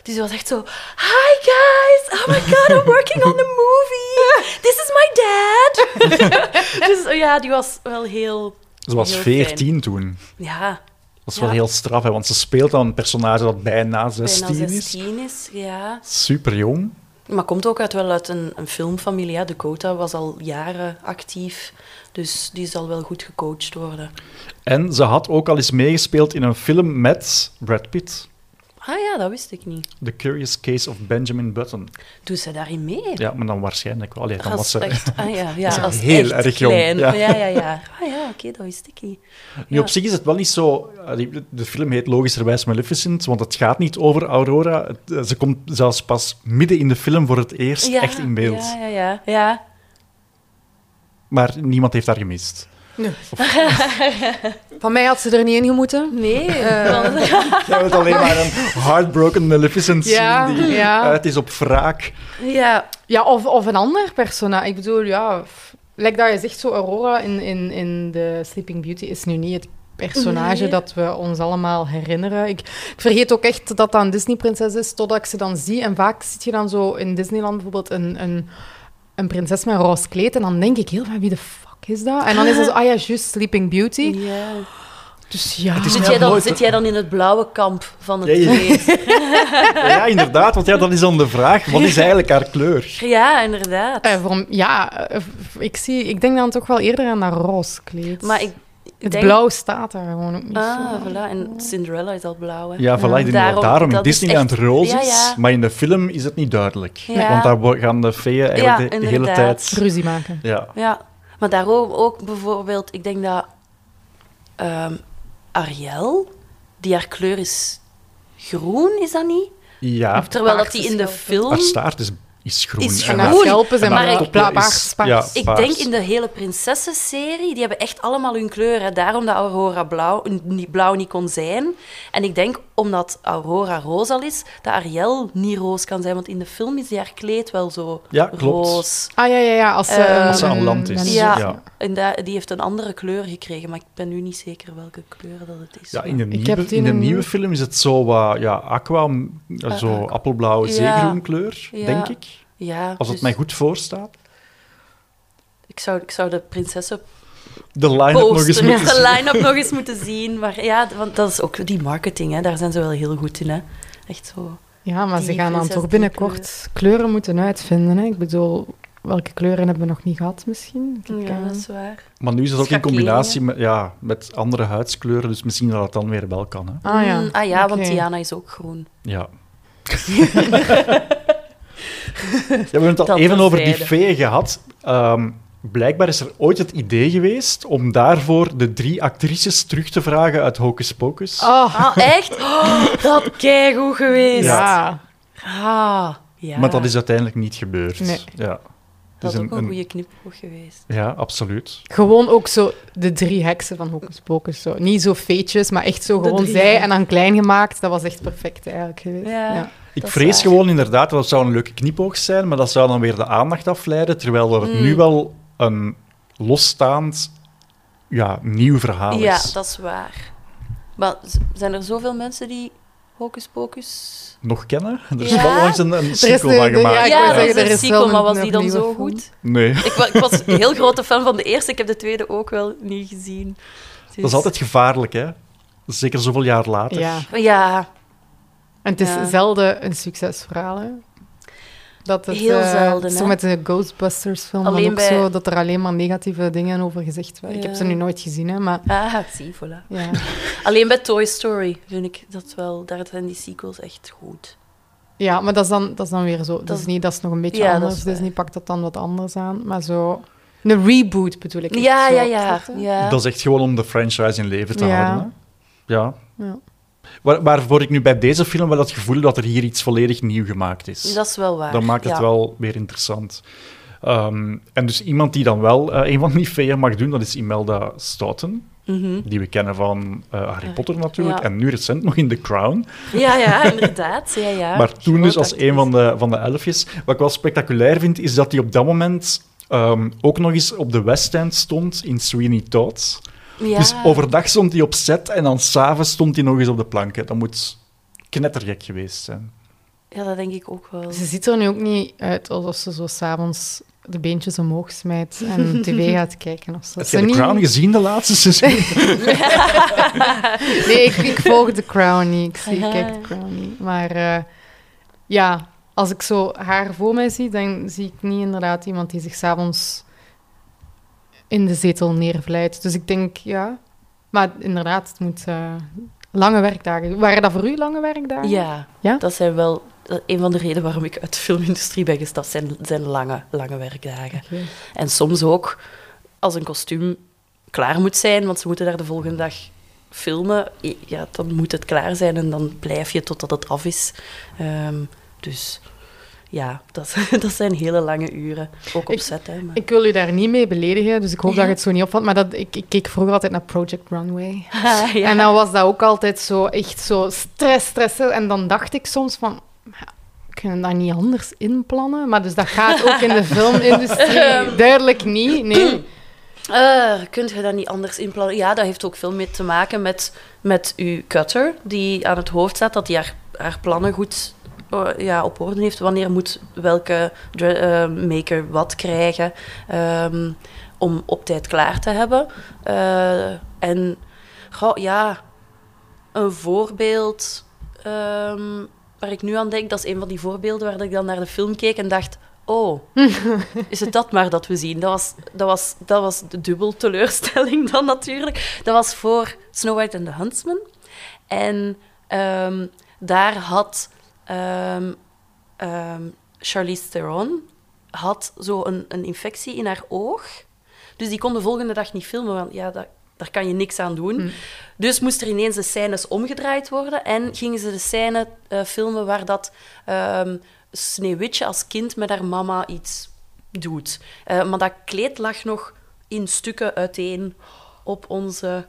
Dus ze was echt zo... Hi guys! Oh my god, I'm working on a movie! This is my dad! *laughs* dus eh, ja, die was wel heel... Ze was 14 toen. Ja, Dat is Ja. wel heel straf, hè, want ze speelt dan een personage dat bijna 16 bijna is. 16 is. Ja. Super jong. Maar komt ook uit, wel uit een, een filmfamilie. Ja. Dakota was al jaren actief, dus die zal wel goed gecoacht worden. En ze had ook al eens meegespeeld in een film met Brad Pitt. Ah ja, dat wist ik niet. The Curious Case of Benjamin Button. Doet ze daarin mee? Ja, maar dan waarschijnlijk wel. Allee, dan was ze... echt, ah ja, *laughs* ja, als heel echt erg jong, klein. ja. Ja, ja, ja. Ah ja, oké, dat wist ik niet. Nu, op zich is het wel niet zo... die- De film heet logischerwijs Maleficent, want het gaat niet over Aurora. Eh, Ze komt zelfs pas midden in de film voor het eerst Ja, echt in beeld. Ja, ja, ja. ja. Maar niemand heeft haar gemist. Van mij had ze er niet in gemoeten. Nee, Eh. want- *laughs* Jij wilt alleen maar een heartbroken Maleficent Ja, zien die ja. uit is op wraak. ja. Ja, of, of een ander personage. Ik bedoel, ja... Like dat je zegt, zo Aurora in, in, in The Sleeping Beauty is nu niet het personage Nee. dat we ons allemaal herinneren. Ik, ik vergeet ook echt dat dat een Disney-prinses is, totdat ik ze dan zie. En vaak zit je dan zo in Disneyland bijvoorbeeld een, een, een prinses met een roze kleed. En dan denk ik heel van, wie de fuck is dat? En dan is het zo, ah ja, juist Sleeping Beauty. *gasps* ja. Dus ja... is Zit, Ja, jij dan, nooit- zit jij dan in het blauwe kamp van het Ja, ja. kleed? *laughs* *laughs* Ja, inderdaad, want ja, dat is dan de vraag. Wat is eigenlijk haar kleur? Ja, inderdaad. Eh, voor, ja, eh, ik, zie, ik denk dan toch wel eerder aan dat roze kleed. Maar ik het denk... blauw staat daar gewoon ook niet Ah, zo. voilà. En Cinderella is al blauw, hè? Ja, voilà, Daarom- daarom in Disney aan het roze Ja, is, ja. maar in de film is het niet duidelijk. Ja. Want daar gaan de feeën eigenlijk Ja, de, de hele tijd... Ruzie maken. Ja. Ja, maar daarom ook bijvoorbeeld, ik denk dat ehm, Ariel, die haar kleur is groen, is dat niet? ja, Terwijl dat die in de film... haar staart is, is groen. Is En En Groen. schelpen zijn Maar paars, ja. Ik denk in de hele prinsessenserie, die hebben echt allemaal hun kleur. Hè. Daarom dat Aurora blauw niet, blauw niet kon zijn. En ik denk, omdat Aurora roze al is, dat Ariel niet roze kan zijn. Want in de film is die haar kleed wel zo Ja, klopt. roze. Ah ja, ja, ja. Als ze, Eh, een- Als ze aan land is. Ja. Ja. En da- die heeft een andere kleur gekregen, maar ik ben nu niet zeker welke kleur dat het is. Ja, in de, Ik nieuwe, in de nieuwe film is het zo wat ja, aqua, m- zo ah. appelblauwe Ja. zeegroen kleur, Ja. denk ik. Ja, Als het dus mij goed voorstaat. ik, zou, ik zou de prinsessen De line-up nog eens moeten de zien. line-up nog eens moeten zien. Maar ja, want dat is ook die marketing, hè. daar zijn ze wel heel goed in. Hè. Echt zo. Ja, maar Die ze gaan dan toch binnenkort kleuren moeten uitvinden. Hè? Ik bedoel, welke kleuren hebben we nog niet gehad misschien? Ik, Ja, eh, dat is waar. Maar nu is het ook in combinatie met, ja, met andere huidskleuren, dus misschien dat het dan weer wel kan. Hè? Ah ja, Mm, ah ja, want Oké. Tiana is ook groen. Ja. *laughs* *laughs* *laughs* ja, we hebben het al even over die feeën gehad. Ehm, blijkbaar is er ooit het idee geweest om daarvoor de drie actrices terug te vragen uit Hocus Pocus. Oh, Ah, echt? Oh, dat keigoed geweest. ja. Ah, ja. Maar dat is uiteindelijk niet gebeurd. Nee. Ja. dat is ook een- goede knipoog geweest. Ja, absoluut. Gewoon ook zo de drie heksen van Hocus Pocus. Zo. Niet zo feetjes, maar echt zo De gewoon zij en dan klein gemaakt. Dat was echt perfect eigenlijk geweest. Ja. Ja. Ik vrees waar. gewoon inderdaad dat het zou een leuke knipoog zijn, maar dat zou dan weer de aandacht afleiden, terwijl het Mm. nu wel een losstaand, ja, nieuw verhaal Ja, is. dat is waar. Maar zijn er zoveel mensen die Hocus Pocus... Nog kennen? Er is Ja? wel langs een, een sequel de- van de- gemaakt. ja, ik ja, zeggen, is er een is sequel, wel maar een was die dan zo film. goed? Nee. Ik, ik was *laughs* een heel grote fan van de eerste. Ik heb de tweede ook wel niet gezien. Dus- Dat is altijd gevaarlijk, hè? Zeker zoveel jaar later. Ja. Ja, En het is Ja. zelden een succesverhaal, hè. Dat het, Heel eh, zelden, Zo hè. met de Ghostbusters film, dan Alleen ook bij- zo, dat er alleen maar negatieve dingen over gezegd werden. Ik heb ze nu nooit gezien, hè, maar ah, zie, voilà. ja. *laughs* Alleen bij Toy Story vind ik dat wel... Daar zijn die sequels echt goed. Ja, maar dat is dan, dat is dan weer zo. Dat- Disney, dat is nog een beetje Ja, dat anders. Disney pakt dat dan wat anders aan. Maar zo... Een reboot bedoel ik. Ja, zo. ja, ja. Dat is echt gewoon om de franchise in leven te Ja. houden. Hè? Ja. Ja. Waar, waarvoor ik nu bij deze film wel het gevoel heb dat er hier iets volledig nieuw gemaakt is. Dat is wel waar. Dan maakt het ja. wel weer interessant. Ehm, en dus iemand die dan wel eh, een van die feeën mag doen, dat is Imelda Staunton. Mhm. Die we kennen van eh, Harry. Potter natuurlijk. Ja. En nu recent nog in The Crown. Ja, ja, inderdaad. Ja, ja. maar toen dus als een van de, van de elfjes. Wat ik wel spectaculair vind, is dat hij op dat moment ehm, ook nog eens op de West End stond in Sweeney Todd. Ja. Dus overdag stond hij op set en dan s'avonds stond hij nog eens op de planken. Dat moet knettergek geweest zijn. Ja, dat denk ik ook wel. Ze ziet er nu ook niet uit alsof ze zo s'avonds de beentjes omhoog smijt en *laughs* tv gaat kijken of zo. Heb Ze jij de niet- Crown gezien de laatste seizoen? *laughs* Nee, ik, ik volg de Crown niet. Ik, zie, ik kijk de Crown niet. Maar eh, ja, als ik zo haar voor mij zie, dan zie ik niet inderdaad iemand die zich s'avonds in de zetel neervlijt. Dus ik denk, ja... Maar inderdaad, het moet eh, lange werkdagen. Waren dat voor u lange werkdagen? Ja, Ja? dat zijn wel... Een van de redenen waarom ik uit de filmindustrie ben gestapt, zijn, zijn lange, lange werkdagen. En soms ook als een kostuum klaar moet zijn, want ze moeten daar de volgende dag filmen, ja, dan moet het klaar zijn en dan blijf je totdat het af is. Ehm, dus ja, dat, *laughs* dat zijn hele lange uren. Ook op set, hè. Maar... Ik wil u daar niet mee beledigen, dus ik hoop Ja. dat je *laughs* het zo niet opvalt. Maar dat, ik, ik keek vroeger altijd naar Project Runway. Ah, *laughs* ja. En dan was dat ook altijd zo, echt zo stress, stress. En dan dacht ik soms van, kunnen dat niet anders inplannen? Maar dus dat gaat ook in de filmindustrie duidelijk niet. Nee. *clears throat* Eh, kunt je dat niet anders inplannen? Ja, dat heeft ook veel mee te maken met, met uw cutter, die aan het hoofd staat, dat hij haar, haar plannen goed ja, op orde heeft. Wanneer moet welke eh, maker wat krijgen, ehm, om op tijd klaar te hebben. Eh, en goh, ja, een voorbeeld ehm, waar ik nu aan denk, dat is een van die voorbeelden waar ik dan naar de film keek en dacht... Oh, *laughs* is het dat maar dat we zien? Dat was, dat was, dat was de dubbel teleurstelling *laughs* dan natuurlijk. Dat was voor Snow White and the Huntsman. En ehm, daar had ehm ehm, Charlize Theron had zo een, een infectie in haar oog. Dus die kon de volgende dag niet filmen, want ja, dat, daar kan je niks aan doen. Hm. Dus moest er ineens de scènes omgedraaid worden en gingen ze de scène eh, filmen waar dat ehm Sneeuwwitje als kind met haar mama iets doet. Eh, maar dat kleed lag nog in stukken uiteen op onze,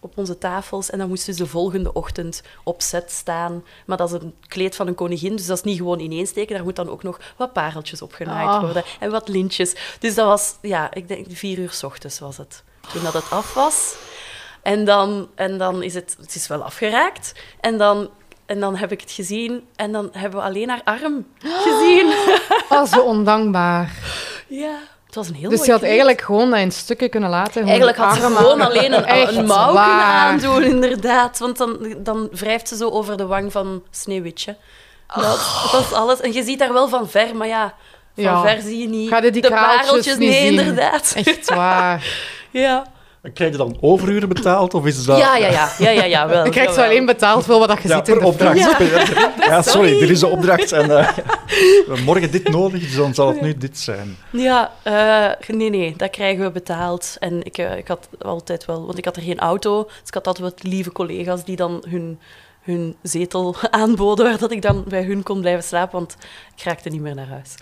op onze tafels. En dan moest dus de volgende ochtend op set staan. Maar dat is een kleed van een koningin, dus dat is niet gewoon ineensteken. Daar moet dan ook nog wat pareltjes op genaaid Ah. worden en wat lintjes. Dus dat was, ja, ik denk vier uur s ochtends was het. Toen dat het af was. En dan, en dan is het, het is wel afgeraakt. En dan, en dan heb ik het gezien en dan hebben we alleen haar arm gezien. Oh, zo ondankbaar. Ja, was een heel Dus je had eigenlijk gewoon dat in stukken kunnen laten. Eigenlijk had ze gewoon alleen een, *laughs* een mouw kunnen aandoen, inderdaad. Want dan, dan wrijft ze zo over de wang van Sneeuwwitje. Dat, dat is alles. En je ziet daar wel van ver, maar ja, van Ja. ver zie je niet Ga je die de pareltjes. niet nee, zien? inderdaad. Echt waar. *laughs* Ja. Krijg je dan overuren betaald? Of is dat... Ja, ja, ja. ja, ja, ja wel, Je krijgt zo jawel. alleen betaald voor wat je Ja, ziet in per de opdracht. Ja, *laughs* sorry, dit is de opdracht. En, eh, morgen dit nodig, dus dan zal het nu dit zijn. Ja, eh, nee, nee, dat krijgen we betaald. En ik, eh, ik had altijd wel, want ik had er geen auto, dus ik had altijd wat lieve collega's die dan hun, hun zetel *laughs* aanboden, waar dat ik dan bij hun kon blijven slapen, want ik raakte niet meer naar huis.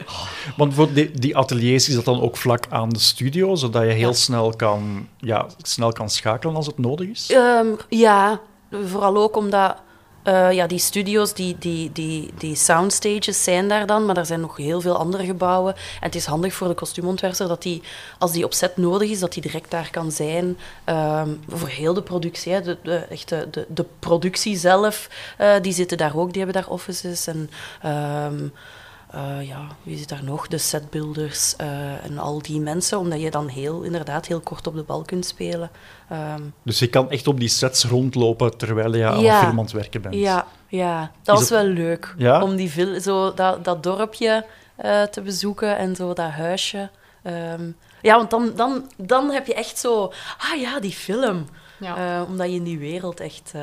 *laughs* Want voor die, die ateliers is dat dan ook vlak aan de studio, zodat je heel Ja. snel, kan, ja, snel kan schakelen als het nodig is? Ehm, ja, vooral ook omdat eh, ja, die studio's, die, die, die, die soundstages zijn daar dan, maar er zijn nog heel veel andere gebouwen. En het is handig voor de kostuumontwerper dat die, als die opzet nodig is, dat die direct daar kan zijn. Ehm, voor heel de productie, hè, de, de, de, de productie zelf, eh, die zitten daar ook, die hebben daar offices. En ehm, eh, ja, wie zit daar nog? De setbuilders eh, en al die mensen, omdat je dan heel, inderdaad heel kort op de bal kunt spelen. Ehm, Dus je kan echt op die sets rondlopen terwijl je aan Ja. een film aan het werken bent. Ja, ja. dat Is was wel leuk. Ja? Om die vil- zo dat, dat dorpje eh, te bezoeken en zo dat huisje. Ehm, ja, want dan, dan, dan heb je echt zo... Ah ja, die film. Ja. Eh, omdat je in die wereld echt... eh,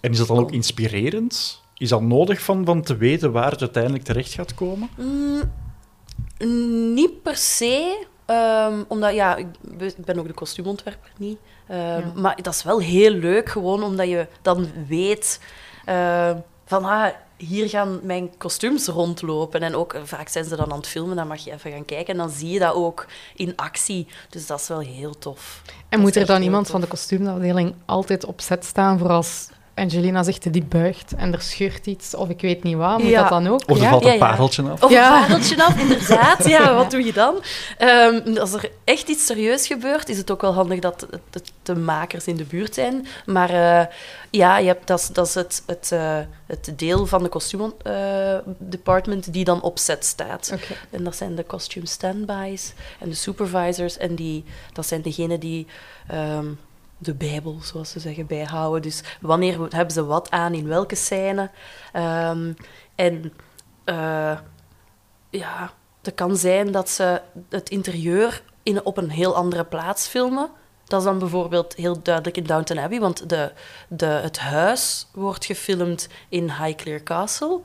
En is dat dan ook inspirerend? Is dat nodig van, van te weten waar het uiteindelijk terecht gaat komen? mm, niet per se. ehm, omdat, ja, ik be- ik ben ook de kostuumontwerper niet. Ehm, Ja. Maar dat is wel heel leuk, gewoon omdat je dan weet eh, van... Ah, hier gaan mijn kostuums rondlopen. En ook, eh, vaak zijn ze dan aan het filmen, dan mag je even gaan kijken. En dan zie je dat ook in actie. Dus dat is wel heel tof. En Dat moet er dan iemand tof. van de kostuumafdeling altijd op set staan voor als Angelina zegt die buigt en er scheurt iets of ik weet niet wat? Moet Ja. dat dan ook? Of er ja? valt een pareltje af? Of Ja. een vadeltje af, inderdaad. *laughs* Ja, wat doe je dan? Ehm, als er echt iets serieus gebeurt, is het ook wel handig dat de makers in de buurt zijn. Maar eh, ja, je hebt, dat, is, dat is het, het, eh, het deel van de kostuumdepartment die dan op set staat. Oké. En dat zijn de costume standbys en de supervisors. En die, dat zijn degenen die ehm, de bijbel, zoals ze zeggen, bijhouden. Dus wanneer hebben ze wat aan in welke scène. Ehm, en eh, ja, het kan zijn dat ze het interieur in, op een heel andere plaats filmen. Dat is dan bijvoorbeeld heel duidelijk in Downton Abbey, want de, de, het huis wordt gefilmd in Highclere Castle.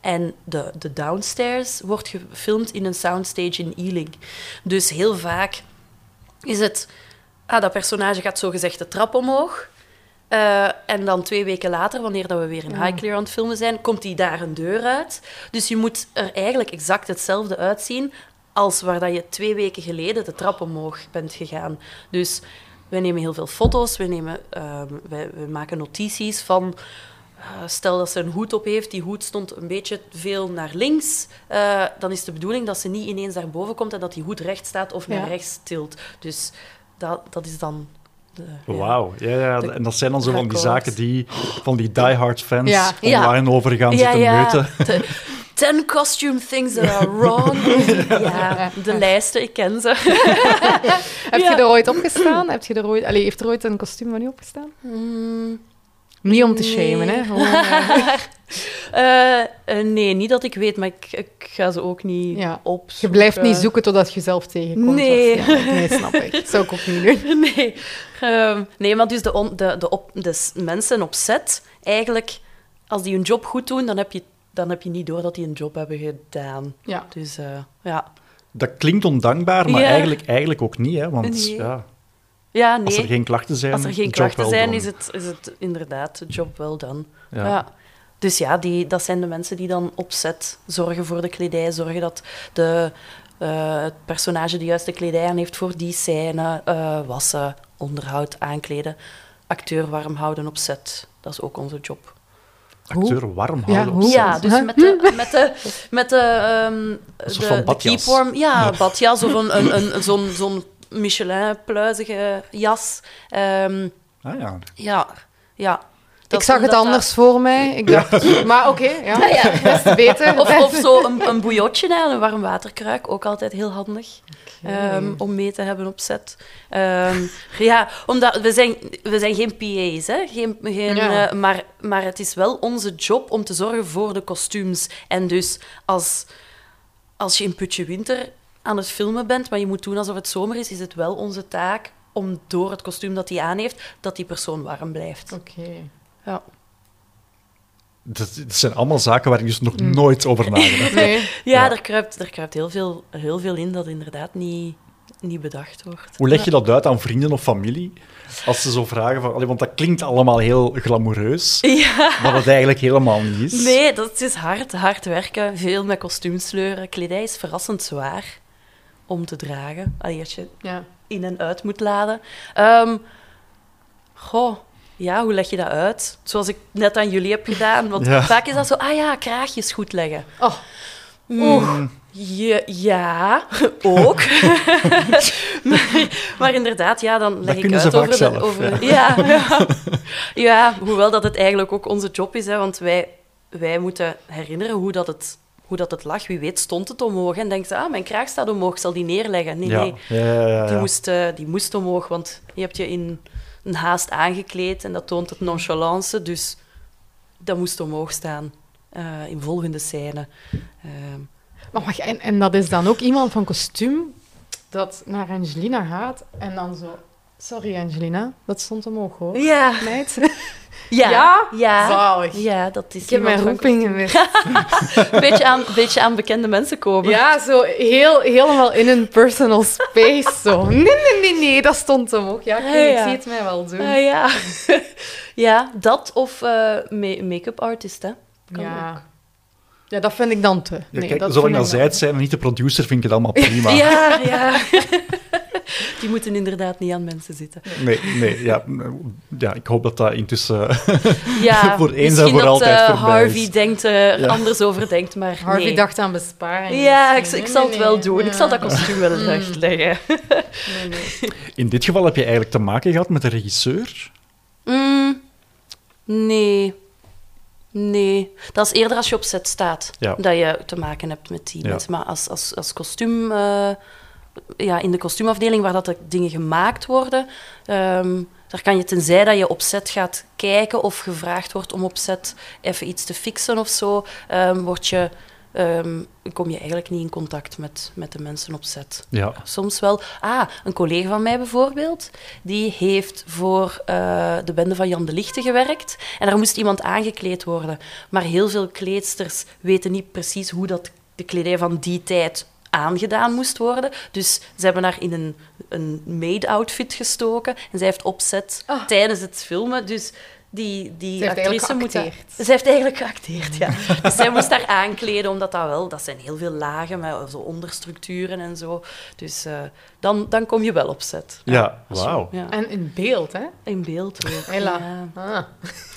En de, de downstairs wordt gefilmd in een soundstage in Ealing. Dus heel vaak is het... Ah, dat personage gaat zogezegd de trap omhoog. Eh, en dan twee weken later, wanneer dat we weer in Ja. Highclere aan het filmen zijn, komt hij daar een deur uit. Dus je moet er eigenlijk exact hetzelfde uitzien als waar dat je twee weken geleden de trap omhoog bent gegaan. Dus wij nemen heel veel foto's, wij, nemen, ehm, wij, wij maken notities van... eh, stel dat ze een hoed op heeft, die hoed stond een beetje veel naar links. eh, dan is de bedoeling dat ze niet ineens naar boven komt en dat die hoed recht staat of naar Ja. rechts tilt. Dus dat, dat is dan... Ja. Wauw, ja, ja. En dat zijn dan zo van die zaken die van die diehard fans Ja. Ja. online over gaan Ja, zitten meuten. De- ten costume things that are wrong. *laughs* ja, de lijsten, ik ken ze. *laughs* Heb je er ooit opgestaan? Heb je er ooit, allee, heeft er ooit een kostuum van u opgestaan? Mm, Niet om te Nee. shamen, hè? Gewoon, *laughs* eh, eh, nee, niet dat ik weet, maar ik, ik ga ze ook niet Ja. op. je blijft niet zoeken totdat je zelf tegenkomt. Nee. Nee, snap ik. Dat zou ik ook niet doen. *laughs* Nee, Ehm, nee maar dus de, on- de, de, op, de s- mensen op set, eigenlijk, als die hun job goed doen, dan heb je, dan heb je niet door dat die een job hebben gedaan. Ja. Dus eh, ja. Dat klinkt ondankbaar, maar Ja. eigenlijk, eigenlijk ook niet. Hè? Want Nee. ja, Ja, nee. als er geen klachten zijn, Als er geen klachten zijn, is het, is het inderdaad de job wel dan. Ja. Ja. Dus ja, die, dat zijn de mensen die dan op set zorgen voor de kledij, zorgen dat de, eh, het personage de juiste kledij aan heeft voor die scène, eh, wassen, onderhoud, aankleden, acteur warm houden op set. Dat is ook onze job. Acteur warm Ja, houden. op set. Ja, dus met de, met de, met de, ehm de, van de. Ja, badjas of een, een, een, *laughs* zo'n zo'n Michelin-pluizige jas. Ehm, Ah, ja. ja, ja. Dat Ik zag het anders voor mij. Ik dacht, maar oké, ja. Des *laughs* te beter. dat- Of, of zo een, een bouillotje, hè, een warm waterkruik, ook altijd heel handig. ehm, om mee te hebben op set. Ehm, ja, omdat we zijn, we zijn geen PA's, hè? Geen, geen, Ja. eh, maar, maar het is wel onze job om te zorgen voor de kostuums. En dus als, als je in Putje Winter aan het filmen bent, maar je moet doen alsof het zomer is, is het wel onze taak om door het kostuum dat hij aan heeft, dat die persoon warm blijft. Oké. Ja. Dat, dat zijn allemaal zaken waar ik dus nog nooit over *laughs* nagedacht heb. Nee. Ja, Ja. Er, kruipt, er kruipt heel veel, heel veel in dat inderdaad niet, niet bedacht wordt. Hoe leg je dat uit aan vrienden of familie? Als ze zo vragen van... allee, want dat klinkt allemaal heel glamoureus, *laughs* Ja. maar dat eigenlijk helemaal niet is. Nee, dat is hard, hard werken. Veel met kostuumsleuren. Kledij is verrassend zwaar om te dragen. Allee, als je Ja. in en uit moet laden. Ehm, goh, ja, hoe leg je dat uit? Zoals ik net aan jullie heb gedaan. Want Ja. vaak is dat zo, ah ja, kraagjes goed leggen. Oh. Mm, ja, ja, *laughs* ook. *laughs* maar, maar inderdaad, ja, dan leg ik uit ze vaak over, de, zelf, over ja. Ja, *laughs* ja. hoewel dat het eigenlijk ook onze job is, hè, want wij, wij moeten herinneren hoe dat het... Hoe dat het lag, wie weet stond het omhoog. En denkt ze, ah, mijn kraag staat omhoog, ik zal die neerleggen. Nee, ja. nee, Ja, ja, ja, die moest, eh, die moest omhoog, want je hebt je in een haast aangekleed en dat toont het nonchalance, dus dat moest omhoog staan eh, in volgende scène. Ehm, Maar wacht, en, en dat is dan ook iemand van kostuum dat naar Angelina gaat en dan zo... Sorry, Angelina, dat stond omhoog, hoor. ja. Meid. *laughs* Ja. Ja? Ja. Zalig. Ja, dat is Ik heb mijn iemand van roeping gemist. kostuum. Een beetje aan, beetje aan bekende mensen komen. Ja, zo heel, helemaal in een personal space. Zo. Nee, nee, nee, nee, dat stond omhoog. Ja, oké, Ah, ja. ik zie het mij wel doen. Ah, ja. *laughs* ja, dat of eh, ma- make-up artist, hè. Kan ja. ook. ja, dat vind ik dan te. Ja, Nee, kijk, dat zolang vind dat ik zij het zijn en niet de producer, vind ik het allemaal prima. *laughs* Ja, ja. *laughs* Die moeten inderdaad niet aan mensen zitten. Nee, nee ja, ja, ik hoop dat dat intussen... *laughs* Ja, Voor eens en misschien voor dat altijd eh, voorbij Harvey is. denkt, er Ja. anders over denkt, maar Harvey nee. dacht aan besparing. Ja, ik, Nee, ik nee, zal het wel doen. Ik zal dat kostuum wel rechtleggen. Nee, nee. In dit geval heb je eigenlijk te maken gehad met de regisseur. Mm, nee. Nee. Dat is eerder als je op set staat Ja. dat je te maken hebt met die Ja. mensen. Maar als, als, als kostuum... eh, ja, in de kostuumafdeling waar dat de dingen gemaakt worden, ehm, daar kan je tenzij dat je op set gaat kijken of gevraagd wordt om op set even iets te fixen of zo, ehm, word je, ehm, kom je eigenlijk niet in contact met, met de mensen op set. Ja. Soms wel. Ah, een collega van mij bijvoorbeeld, die heeft voor eh, de bende van Jan de Lichte gewerkt. En daar moest iemand aangekleed worden. Maar heel veel kleedsters weten niet precies hoe dat de kledij van die tijd aangedaan moest worden. Dus ze hebben haar in een, een maid-outfit gestoken. En zij heeft opzet Ah. tijdens het filmen. Dus die, die Ze actrice moet... Ze heeft eigenlijk geacteerd, ja. *laughs* Dus zij moest haar aankleden, omdat dat wel... Dat zijn heel veel lagen, met zo onderstructuren en zo. Dus eh, dan, dan kom je wel op set. Ja, je- wauw. Ja. En in beeld, hè? In beeld ook. Hela. Ja. Ah.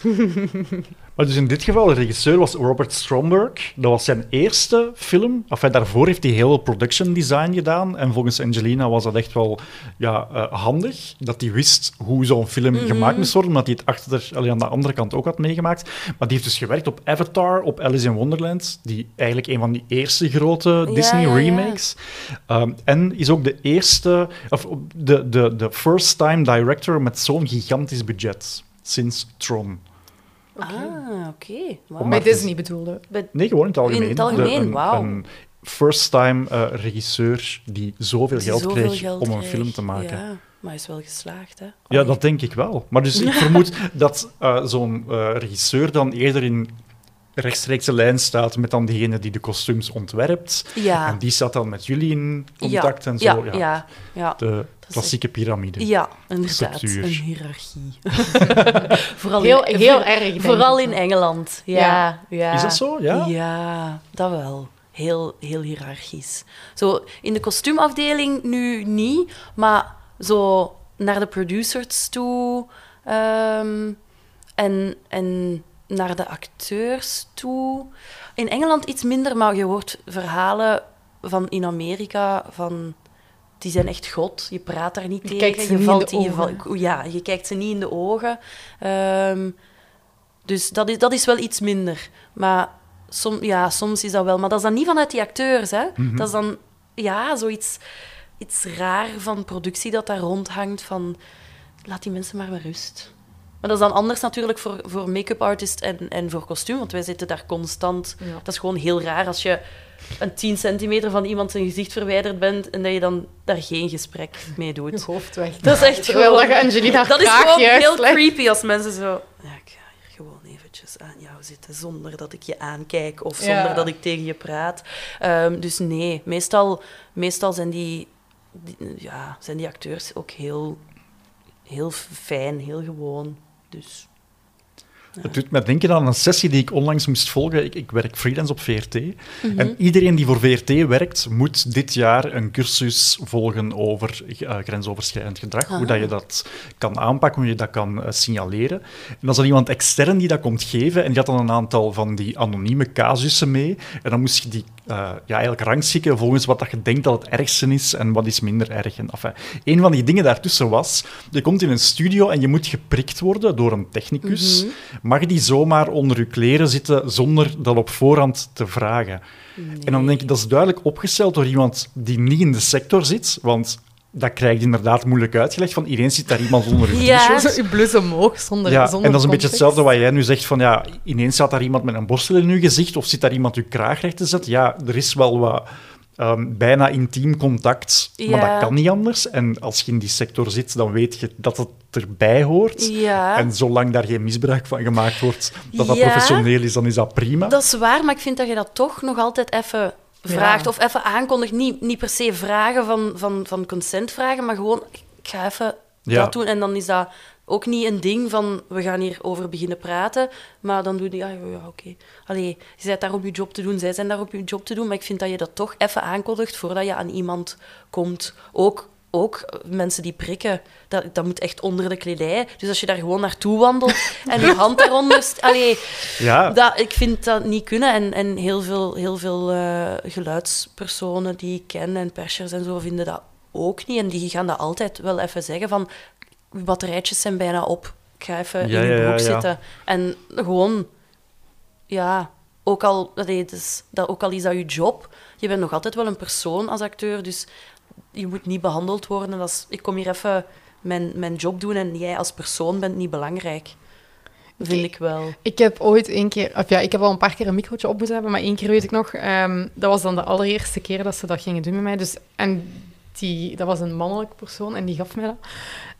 *laughs* Maar dus in dit geval, de regisseur was Robert Stromberg. Dat was zijn eerste film. Enfin, daarvoor heeft hij heel veel production design gedaan. En volgens Angelina was dat echt wel ja, eh, handig. Dat hij wist hoe zo'n film Mhm. gemaakt moest worden. Omdat hij het achter, allee, aan de andere kant ook had meegemaakt. Maar die heeft dus gewerkt op Avatar, op Alice in Wonderland. Die eigenlijk een van die eerste grote Disney ja, ja. remakes. Um, en is ook de eerste, of de, de, de first time director met zo'n gigantisch budget. Sinds Tron. Ah, oké. Bij maar Disney bedoelde. Bij- Nee, gewoon in het algemeen. In het algemeen, wauw. First-time eh, regisseur die zoveel die geld zoveel kreeg geld om een kreeg. film te maken. Ja. Ja, maar hij is wel geslaagd, hè? dat denk ik wel. Maar dus ik *laughs* vermoed dat eh, zo'n eh, regisseur dan eerder in rechtstreekse lijn staat met dan degene die de kostuums ontwerpt. Ja. En die staat dan met jullie in contact ja. en zo. Ja, Ja, ja, ja. De klassieke piramide. Ja, inderdaad. Structuur. Een hiërarchie. *laughs* vooral Heel, in, heel voor- erg, Vooral in Engeland. Ja, ja. Is dat zo? Ja? Ja, dat wel. Heel, heel hiërarchisch. Zo, in de kostuumafdeling nu niet, maar zo naar de producers toe ehm, en, en naar de acteurs toe. In Engeland iets minder, maar je hoort verhalen van in Amerika van... Die zijn echt god. Je praat daar niet Je tegen. kijkt ze je niet in valt de je ogen. val- ja, je kijkt ze niet in de ogen. Ehm, dus dat is, dat is wel iets minder. Maar som, ja, soms is dat wel. Maar dat is dan niet vanuit die acteurs. Hè? Dat is dan ja, zoiets iets raar van productie dat daar rondhangt. Van laat die mensen maar met rust. Maar dat is dan anders natuurlijk voor, voor make-up artist en, en voor kostuum, want wij zitten daar constant. Ja. Dat is gewoon heel raar als je een 10 centimeter van iemand zijn gezicht verwijderd bent en dat je dan daar geen gesprek mee Je doet. hoofd weg. Dat is echt *laughs* Terwijl gewoon... dat je Angelina Dat is gewoon heel creepy als mensen zo... Ja, ik ga hier gewoon eventjes aan jou zitten zonder dat ik je aankijk of zonder Ja. dat ik tegen je praat. Ehm, dus nee, meestal, meestal zijn, die, die- ja, zijn die acteurs ook heel, heel fijn, heel gewoon. Dus Het doet me denken aan een sessie die ik onlangs moest volgen. Ik, ik werk freelance op VRT. En iedereen die voor VRT werkt, moet dit jaar een cursus volgen over eh, grensoverschrijdend gedrag. Hoe dat je dat kan aanpakken, hoe je dat kan eh, signaleren. En dan is er iemand extern die dat komt geven. En die had dan een aantal van die anonieme casussen mee. En dan moest je die eh, ja, eigenlijk rangschikken volgens wat dat je denkt dat het ergste is en wat is minder erg. En, enfin, een van die dingen daartussen was, je komt in een studio en je moet geprikt worden door een technicus. Mag die zomaar onder je kleren zitten zonder dat op voorhand te vragen? En dan denk ik, dat is duidelijk opgesteld door iemand die niet in de sector zit, want dat krijg je inderdaad moeilijk uitgelegd, van iedereen zit daar iemand onder je Ja. t-shirt. Zo je blus omhoog zonder, Ja, zonder en dat is een beetje hetzelfde wat jij nu zegt van ja, ineens staat daar iemand met een borstel in je gezicht of zit daar iemand je kraag recht te zetten. Ja, er is wel wat ehm, bijna intiem contact, maar dat kan niet anders. En als je in die sector zit, dan weet je dat het erbij hoort. ja, En zolang daar geen misbruik van gemaakt wordt, dat dat Ja. professioneel is, dan is dat prima. dat is waar, maar ik vind dat je dat toch nog altijd even vraagt Ja. of even aankondigt. Niet, niet per se vragen van, van, van consent vragen, maar gewoon, ik ga even Ja. dat doen. En dan is dat ook niet een ding van, we gaan hierover beginnen praten, maar dan doe je, ja, ja, oké. Allee, je bent daar op je job te doen, zij zijn daar op je job te doen, maar ik vind dat je dat toch even aankondigt voordat je aan iemand komt. Ook, ook mensen die prikken, dat, dat moet echt onder de kledij. Dus als je daar gewoon naartoe wandelt *laughs* en je hand daaronder... Allee, Ja, dat, ik vind dat niet kunnen. En, en heel veel, heel veel eh, geluidspersonen die ik ken en persers en zo vinden dat ook niet. En die gaan dat altijd wel even zeggen van... Uw batterijtjes zijn bijna op. Ik ga even Ja, in ja, broek ja. zitten. En gewoon... Ja, ook al, het is, dat, ook al is dat je job, je bent nog altijd wel een persoon als acteur. Dus je moet niet behandeld worden als... Ik kom hier even mijn, mijn job doen en jij als persoon bent niet belangrijk. Vind ik wel. Ik heb ooit één keer, of ja, ik heb al een paar keer een microotje op moeten hebben, maar één keer weet ik nog, ehm, dat was dan de allereerste keer dat ze dat gingen doen met mij. Dus, en die, dat was een mannelijke persoon en die gaf mij dat.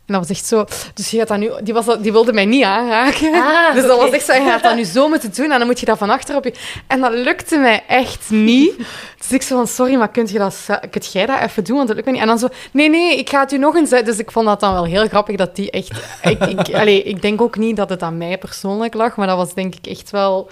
En dat was echt zo, dus je gaat dat nu, die, was, dat- die wilde mij niet aanraken. Ah, *laughs* dus dat was echt zo, je gaat dat nu zo moeten doen en dan moet je dat van achter op je... En dat lukte mij echt niet. Dus ik zo van, sorry, maar kunt, je dat, kunt jij dat even doen? Want dat lukt me niet. En dan zo, nee, nee, ik ga het u nog eens... Dus ik vond dat dan wel heel grappig dat die echt... Ik, ik, *laughs* allee, ik denk ook niet dat het aan mij persoonlijk lag, maar dat was denk ik echt wel...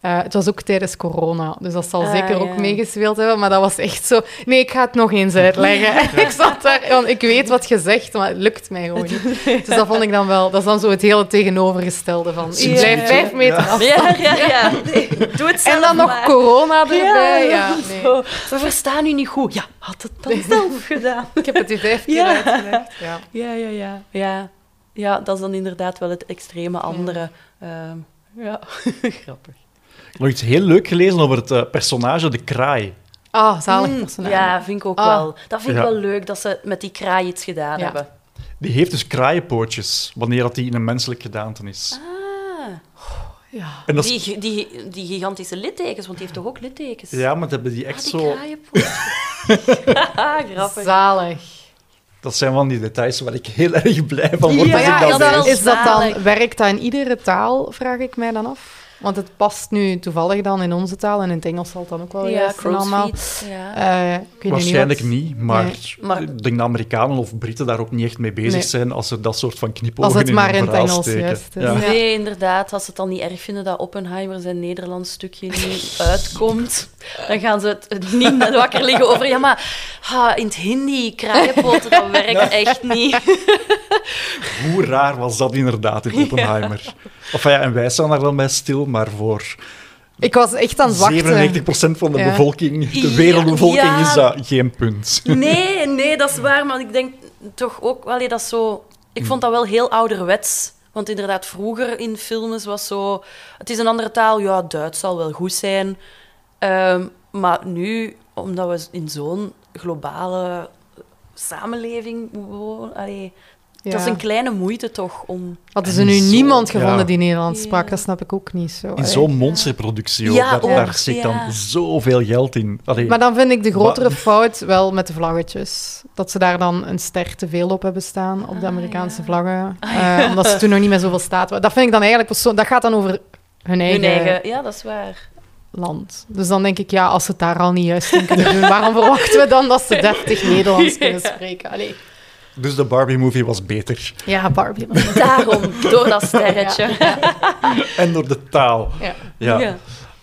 eh, het was ook tijdens corona, dus dat zal Ah, zeker ook ja. meegespeeld hebben. Maar dat was echt zo... Nee, ik ga het nog eens uitleggen. *laughs* En *laughs* ik zat daar, want ik weet wat je zegt, maar het lukt mij gewoon niet. *laughs* Dus dat vond ik dan wel... Dat is dan zo het hele tegenovergestelde van... Ik blijf vijf meter Ja. af. Ja, ja, ja. Nee, doe het zelf En dan nog corona erbij. Ja, Ja, nee. zo. We verstaan u niet goed. Ja, had het dan zelf gedaan. Ik heb het u vijf keer uitgelegd. Ja. Ja, ja, ja. Ja, ja dat is dan inderdaad wel het extreme andere. Ehm, ja, grappig. Nog iets heel leuk gelezen over het eh, personage De Kraai. Ah, zalig Mm, personage. Ja, vind ik ook Ah. wel. Dat vind ik Ja. wel leuk, dat ze met die kraai iets gedaan Ja. hebben. Die heeft dus kraaienpootjes, wanneer dat die in een menselijk gedaante is. Ah, Ja. En dat is, die, die, die gigantische littekens, want die heeft toch ook littekens? ja, maar dat hebben die Ah, echt die zo... *laughs* grappig. Zalig. Dat zijn van die details waar ik heel erg blij van word Ja, als Maar ik dat is, is dat, lees. is dat dan, werkt dat in iedere taal, vraag ik mij dan af? Want het past nu toevallig dan in onze taal en in het Engels zal het dan ook wel Ja, allemaal. Ja. Ik nu Waarschijnlijk wat- niet, maar, Nee. Maar- ik denk dat Amerikanen of Britten daar ook niet echt mee bezig Nee. zijn als ze dat soort van knipogen Als het in maar in het Engels steken. juist is. Ja. Nee, inderdaad. Als ze het dan niet erg vinden dat Oppenheimer zijn Nederlands stukje niet *laughs* uitkomt, dan gaan ze het, niet net wakker liggen over... Ja, maar ha, in het Hindi, kraaienpoten, dat werkt echt niet. Hoe raar was dat inderdaad in *laughs* Oppenheimer? Of ja, en wij staan daar dan bij stil, maar voor Ik was echt aan het wachten. 97% van de Ja. bevolking, de wereldbevolking, ja. is dat geen punt. Nee, nee, dat is waar. Maar ik denk toch ook... Allee, dat zo... Ik vond dat wel heel ouderwets. Want inderdaad, vroeger in films was zo... Het is een andere taal. Ja, Duits zal wel goed zijn. Ehm, maar nu, omdat we in zo'n globale samenleving wonen... Ja. Dat is een kleine moeite toch om... Hadden ze nu zo, niemand ja. gevonden die Nederlands sprak? Ja. Dat snap ik ook niet zo. In zo'n monsterproductie, ook, Ja, daar, ook, daar zit ja. dan zoveel geld in. Allee, Maar dan vind ik de grotere Maar- fout wel met de vlaggetjes. Dat ze daar dan een ster te veel op hebben staan, op de Ah, Amerikaanse ja. vlaggen. Eh, omdat ze toen nog niet meer zoveel staat. Dat vind ik dan eigenlijk... Dat gaat dan over hun eigen, Hun eigen... Ja, dat is waar. land. Dus dan denk ik, ja, als ze het daar al niet juist in kunnen doen, waarom verwachten we dan dat ze *laughs* deftig Nederlands kunnen spreken? Allee. Dus de Barbie-movie was beter. Ja, Barbie. Daarom, door dat *laughs* sterretje. En door de taal. Ja. Ja. Ja.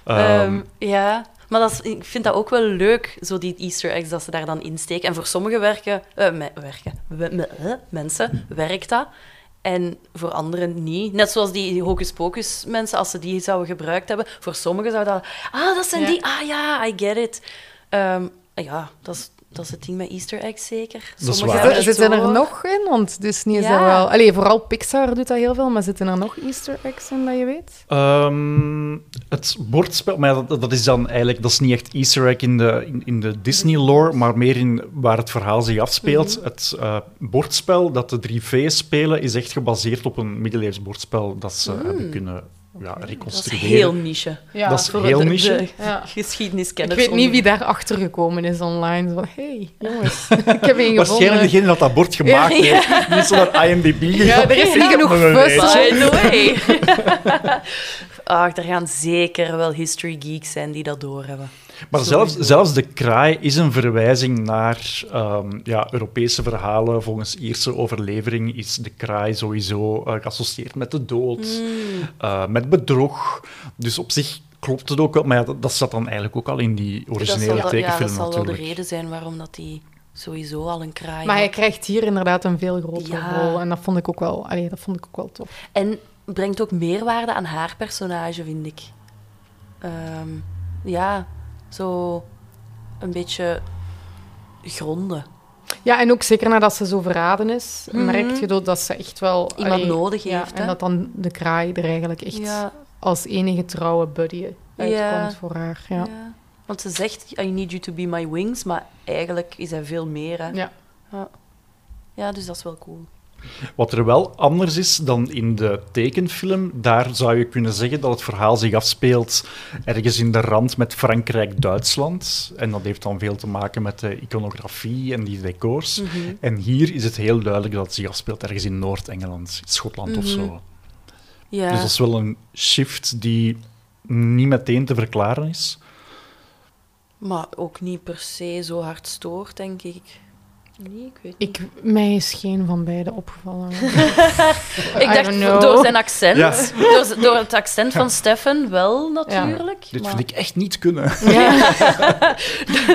Ehm, Ehm, ja. Maar dat is, ik vind dat ook wel leuk, zo die Easter eggs, dat ze daar dan insteken. En voor sommige werken, eh, me- werken we- me- eh, mensen werkt dat. En voor anderen niet. Net zoals die hocus pocus mensen, als ze die zouden gebruikt hebben. Voor sommigen zou dat... Ah, dat zijn Ja. die... Ah ja, I get it. Ehm, ja, dat is, dat is het ding met Easter eggs zeker. Dat is Sommigen waar. hebben Zitten er nog in? Want Disney is Ja. er wel... Allee, vooral Pixar doet dat heel veel, maar zitten er nog Easter eggs in dat je weet? Ehm, het bordspel, maar dat, dat is dan eigenlijk, dat is niet echt Easter egg in de, in, in de Disney-lore, maar meer in waar het verhaal zich afspeelt. Mhm. Het eh, bordspel dat de drie V's spelen is echt gebaseerd op een middeleeuws bordspel dat ze hebben kunnen ja, Dat is reconstrueren. heel niche. Ja. Dat is Voor heel de, niche. de *laughs* Ja. geschiedeniskenners. Ik weet niet onder- wie daarachter gekomen is online. Zo, hey, jongens, *laughs* ik heb één Waarschijnlijk degene dat dat bord gemaakt Ja. heeft. Niet zo naar IMDb Ja, er is niet genoeg een fuss. way. *laughs* Ach, er gaan zeker wel history geeks zijn die dat doorhebben. Maar zelfs, zelfs de kraai is een verwijzing naar ehm, ja, Europese verhalen. Volgens Ierse overlevering is de kraai sowieso eh, geassocieerd met de dood, Hmm. eh, met bedrog. Dus op zich klopt het ook wel. Maar ja, dat, dat zat dan eigenlijk ook al in die Dat originele zal, wel- ja, tekenfilm dat zal wel de reden zijn waarom dat die sowieso al een kraai Maar hij had. krijgt hier inderdaad een veel grotere Ja. rol. En dat vond ik ook wel, allee, dat vond ik ook wel tof. En brengt ook meerwaarde aan haar personage, vind ik. Ehm, ja, zo een beetje gronden. Ja, en ook zeker nadat ze zo verraden is, Mhm. merk je dat ze echt wel... Iemand allee, nodig ja, heeft, En dat dan de kraai er eigenlijk echt Ja, als enige trouwe buddy uitkomt Ja. voor haar. Ja. ja. Want ze zegt, I need you to be my wings, maar eigenlijk is hij veel meer. Hè? Ja. Ja, dus dat is wel cool. Wat er wel anders is dan in de tekenfilm, daar zou je kunnen zeggen dat het verhaal zich afspeelt ergens in de rand met Frankrijk-Duitsland. En dat heeft dan veel te maken met de iconografie en die decors. Mhm. En hier is het heel duidelijk dat het zich afspeelt ergens in Noord-Engeland, Schotland of Mhm. zo. Ja. Dus dat is wel een shift die niet meteen te verklaren is. Maar ook niet per se zo hard stoort, denk ik. Nee, ik weet niet. Ik, mij is geen van beide opgevallen. *laughs* *laughs* Ik dacht door zijn accent, Ja. door, door het accent van Stefan wel natuurlijk. Dit maar- vind ik echt niet kunnen. *laughs* ja.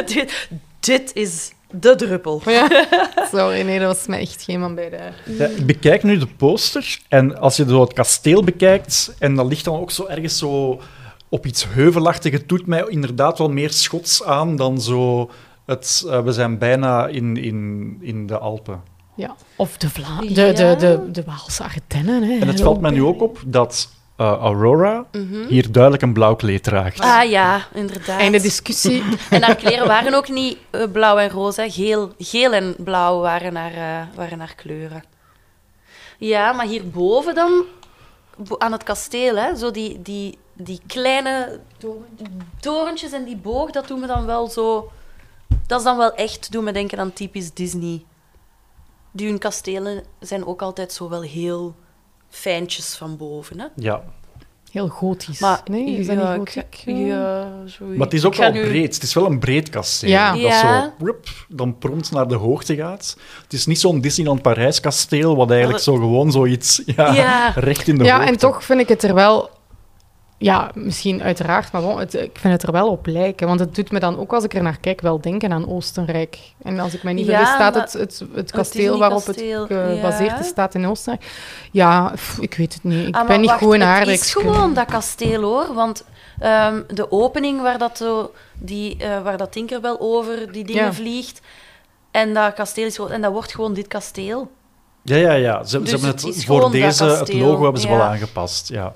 dit, dit is de druppel. ja. Sorry, nee, dat was mij echt geen van beide. Ja, ik bekijk nu de poster en als je zo het kasteel bekijkt en dat ligt dan ook zo ergens zo op iets heuvelachtig, het doet mij inderdaad wel meer Schots aan dan zo het, eh, we zijn bijna in, in, in de Alpen. Ja. Of de, Vla de, Ja. de, de, de Waalse Ardennen. Hè. En het valt mij nu ook op dat eh, Aurora hier duidelijk een blauw kleed draagt. Mhm. Ah ja, inderdaad. Einde discussie. *laughs* En haar kleren waren ook niet eh, blauw en roze. Geel, geel en blauw waren haar, waren haar kleuren. Ja, maar hierboven dan, aan het kasteel, hè, zo die, die, die kleine torentjes en die boog, dat doet me dan wel zo... Dat is dan wel echt, doet me denken aan typisch Disney. Die hun kastelen zijn ook altijd zo wel heel fijntjes van boven, hè. Ja, Heel gotisch. Maar, nee, is dat ja, niet gotiek? Ja, maar het is ook wel nu- breed. Het is wel een breed kasteel. Ja. Dat Ja. zo rup, dan prompt naar de hoogte gaat. Het is niet zo'n Disneyland Parijs kasteel, wat eigenlijk zo gewoon zoiets ja, Ja. recht in de Ja, hoogte. en toch vind ik het er wel... Ja, misschien uiteraard, maar bon, het, ik vind het er wel op lijken. Want het doet me dan ook, als ik er naar kijk, wel denken aan Oostenrijk. En als ik mij niet Ja, vergis, staat het, het, het kasteel waarop het gebaseerd ja. is, staat in Oostenrijk. Ja, pff, ik weet het niet. Ik Ah, ben niet wacht, goed in Het is gewoon dat kasteel, hoor. Want ehm, de opening waar dat, zo, die, eh, waar dat Tinkerbell over die dingen Ja. vliegt... En dat kasteel is gewoon... En dat wordt gewoon dit kasteel. Ja, ja, ja. Ze, Dus ze hebben het voor deze, het logo hebben ze wel aangepast. Ja,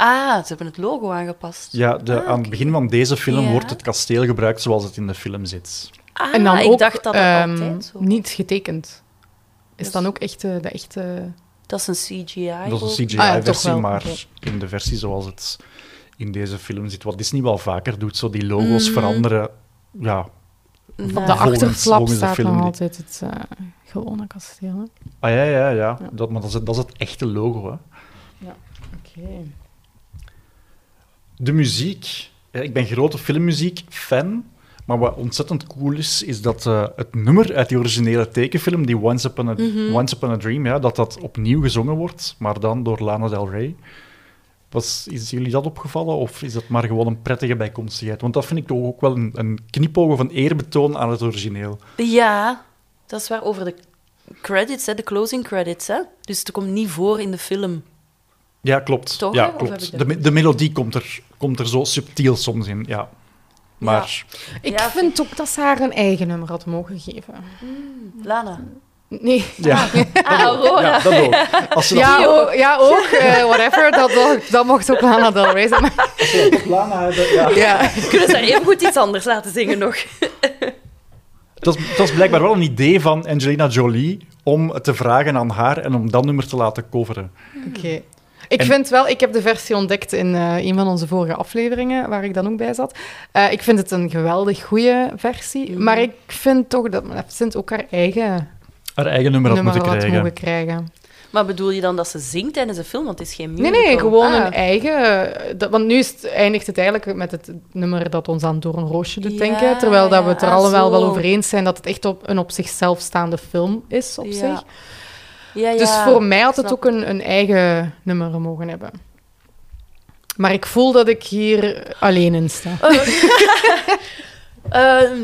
Ah, ze hebben het logo aangepast. ja de, Ah, aan het begin van deze film Ja. wordt het kasteel gebruikt zoals het in de film zit. Ah, En dan ik ook dacht dat het altijd zo niet getekend. Is dan ook echt eh, de echte... Dat is een CGI. Dat is een Ah ja, toch CGI-versie, wel. maar in de versie zoals het in deze film zit, wat Disney wel vaker doet, zo die logo's Mhm. veranderen. Ja, Op de achterflap staat film nog die- altijd het eh, gewone kasteel. hè. ah ja, ja, ja. Ja. Dat, maar dat is, het- dat is het echte logo. Hè. Oké. De muziek. Ja, ik ben grote filmmuziek-fan. Maar wat ontzettend cool is, is dat eh, het nummer uit die originele tekenfilm, die Once Upon a, Mhm. Once Upon a Dream, ja, dat dat opnieuw gezongen wordt, maar dan door Lana Del Rey. Was, is jullie dat opgevallen of is dat maar gewoon een prettige bijkomstigheid? Want dat vind ik toch ook wel een, een knipoog of een eerbetoon aan het origineel. Ja, dat is waar. Over de credits, hè, de closing credits. Hè. Dus het komt niet voor in de film. Ja, klopt. Toch, ja, klopt. De, dat- de melodie komt er, komt er zo subtiel soms in, ja. Maar Ik Ja, vind ook dat ze haar een eigen nummer had mogen geven. Lana. Nee. ja, Ah, Aurora. ja, dat ook. Als ze dat Ja, ook, ja, ook eh, whatever. Dat, dat, dat mocht ook Lana Del Rey zijn. Lana hebben, ja. Ja. Kunnen ze even goed iets anders laten zingen nog? Het was, het was blijkbaar wel een idee van Angelina Jolie om het te vragen aan haar en om dat nummer te laten coveren. Oké. Ik En- vind wel, ik heb de versie ontdekt in eh, een van onze vorige afleveringen, waar ik dan ook bij zat. Eh, ik vind het een geweldig goede versie, maar ik vind toch dat Maleficent ook haar eigen Haar eigen nummer had nummer moeten had krijgen. mogen krijgen. Maar bedoel je dan dat ze zingt tijdens de film? Want het is geen Nee, musical. nee, gewoon Ah. een eigen... eh, dat- want nu is het, eindigt het eigenlijk met het nummer dat ons aan Door een Roosje doet Ja, denken. Terwijl dat we het er ah, allemaal wel zo. over eens zijn dat het echt op, een op zichzelf staande film is op Ja. zich. Ja, ja, Dus voor mij had het ook een, een eigen nummer mogen hebben. Maar ik voel dat ik hier alleen in sta. *laughs* Ehm,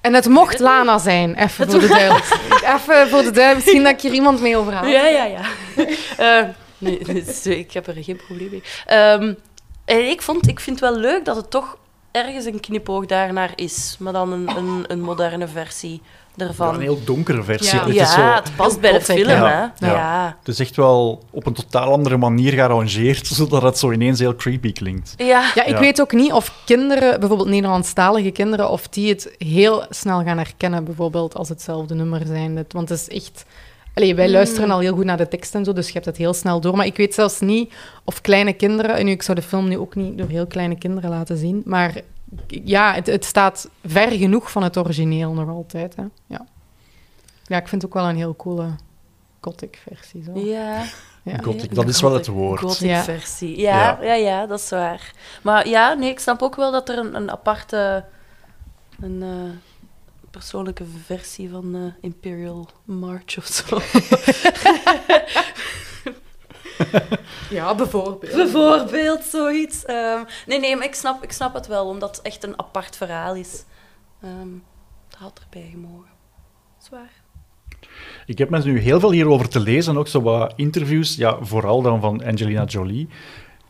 En het mocht Lana zijn, even voor de duidelijkheid. *laughs* Even voor de duidelijkheid, misschien dat ik hier iemand mee overhaal. ja, ja, ja. *laughs* Eh, nee, dus, ik heb er geen probleem mee. Ehm, en ik, vond, ik vind het wel leuk dat het toch ergens een knipoog daarnaar is. Maar dan een, een, een moderne versie Ja, een heel donkere versie. Ja. Het, Ja, is zo, het past bij de film, hè? hè. Ja. Ja. het is echt wel op een totaal andere manier gearrangeerd, *laughs* zodat het zo ineens heel creepy klinkt. Ja. Ja, ik Ja. weet ook niet of kinderen, bijvoorbeeld Nederlandstalige kinderen, of die het heel snel gaan herkennen, bijvoorbeeld als hetzelfde nummer zijn. Het- Want het is echt... Allee, wij Mm. luisteren al heel goed naar de tekst en zo, dus je hebt het heel snel door. Maar ik weet zelfs niet of kleine kinderen... En nu, ik zou de film nu ook niet door heel kleine kinderen laten zien, maar ja, het, het staat ver genoeg van het origineel nog altijd. Hè. Ja. ja, ik vind het ook wel een heel coole gothic-versie. Zo. Ja. Ja. Gothic, dat is wel het woord. Gothic Ja. versie. Ja, ja. Ja, dat is waar. Maar ja, nee, ik snap ook wel dat er een, een aparte, een eh, persoonlijke versie van eh, Imperial March of zo. *laughs* *laughs* *laughs* ja, bijvoorbeeld. Bijvoorbeeld zoiets. Ehm, nee, nee, maar ik snap, ik snap het wel, omdat het echt een apart verhaal is. Ehm dat had erbij gemogen. Zwaar. Ik heb met nu heel veel hierover te lezen, ook zo wat interviews, ja, vooral dan van Angelina Jolie.